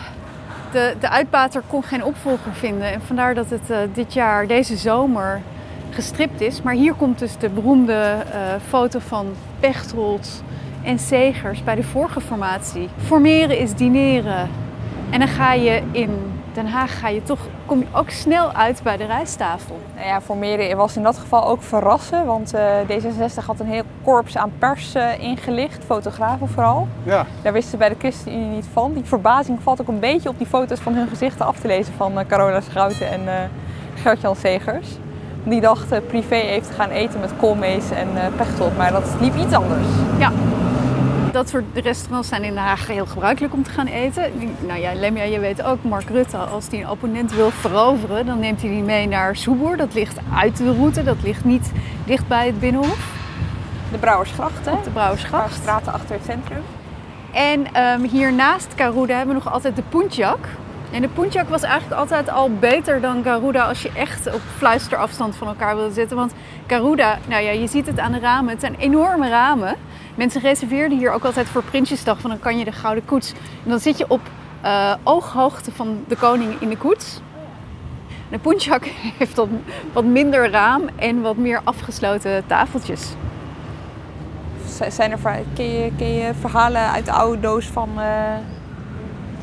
de, de uitbater kon geen opvolger vinden. En vandaar dat het eh, dit jaar, deze zomer, gestript is. Maar hier komt dus de beroemde eh, foto van Pechtold en Segers bij de vorige formatie. Formeren is dineren. En dan ga je in Den Haag ga je toch, kom je ook snel uit bij de rijsttafel. Nou ja, voor Meren was in dat geval ook verrassen, want eh, D66 had een heel korps aan pers eh, ingelicht, fotografen vooral. Ja. Daar wisten ze bij de ChristenUnie niet van. Die verbazing valt ook een beetje op die foto's van hun gezichten af te lezen van eh, Carola Schouten en eh Gert-Jan Segers. Die dachten privé even te gaan eten met koolmees en eh pechtold, maar dat liep iets anders. Ja. Dat soort restaurants zijn in Den Haag heel gebruikelijk om te gaan eten. Nou ja, Lemja, je weet ook, Mark Rutte, als hij een opponent wil veroveren, dan neemt hij die mee naar Soeboer. Dat ligt uit de route, dat ligt niet dicht bij het Binnenhof. De Brouwersgracht, hè? Op de Brouwersgracht. Paar straten achter het centrum. En ehm, hier naast Garuda hebben we nog altijd de Puntjak. En de Puntjak was eigenlijk altijd al beter dan Garuda als je echt op fluisterafstand van elkaar wilde zitten. Want Garuda, nou ja, je ziet het aan de ramen, het zijn enorme ramen. Mensen reserveerden hier ook altijd voor Prinsjesdag, van dan kan je de Gouden Koets. En dan zit je op eh, ooghoogte van de koning in de koets. De Puntjak <laughs> heeft wat, wat minder raam en wat meer afgesloten tafeltjes. Zijn er, ver- ken, je, ken je verhalen uit de oude doos van... eh,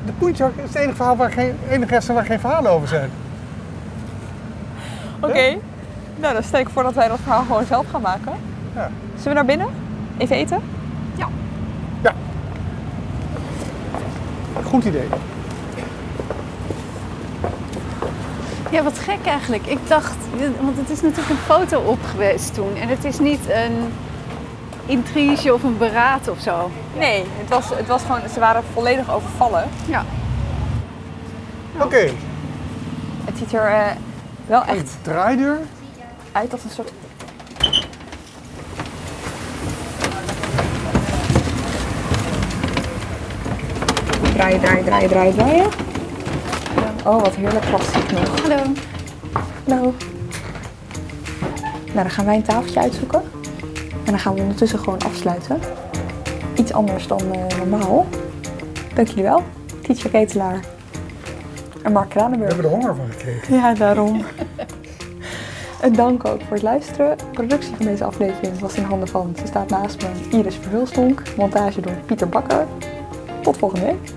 De Poentjak is het enige, verhaal waar geen, enige restaurant waar geen verhalen over zijn. Oké, nou dan stel ik voor dat wij dat verhaal gewoon zelf gaan maken. Ja. Zullen we naar binnen? Even eten? Ja. Goed idee. Ja, wat gek eigenlijk. Ik dacht, want het is natuurlijk een foto op geweest toen. En het is niet een intrige of een beraad of zo. Nee, het was, het was gewoon, ze waren volledig overvallen. Ja. Oké, Het ziet er eh, wel echt draaideur. uit als een soort... Draaien, draaien, draaien, draaien, draaien. Oh, wat heerlijk klassiek nog. Hallo. Hallo. Nou, dan gaan wij een tafeltje uitzoeken. En dan gaan we ondertussen gewoon afsluiten. Iets anders dan eh, normaal. Dank jullie wel. Tietje Ketelaar. En Mark We Kranenburg. hebben er honger van gekregen. Ja, daarom. en dank ook voor het luisteren. De productie van deze aflevering was in handen van, ze staat naast me, Iris Verhulstonk. Montage door Pieter Bakker. Tot volgende week.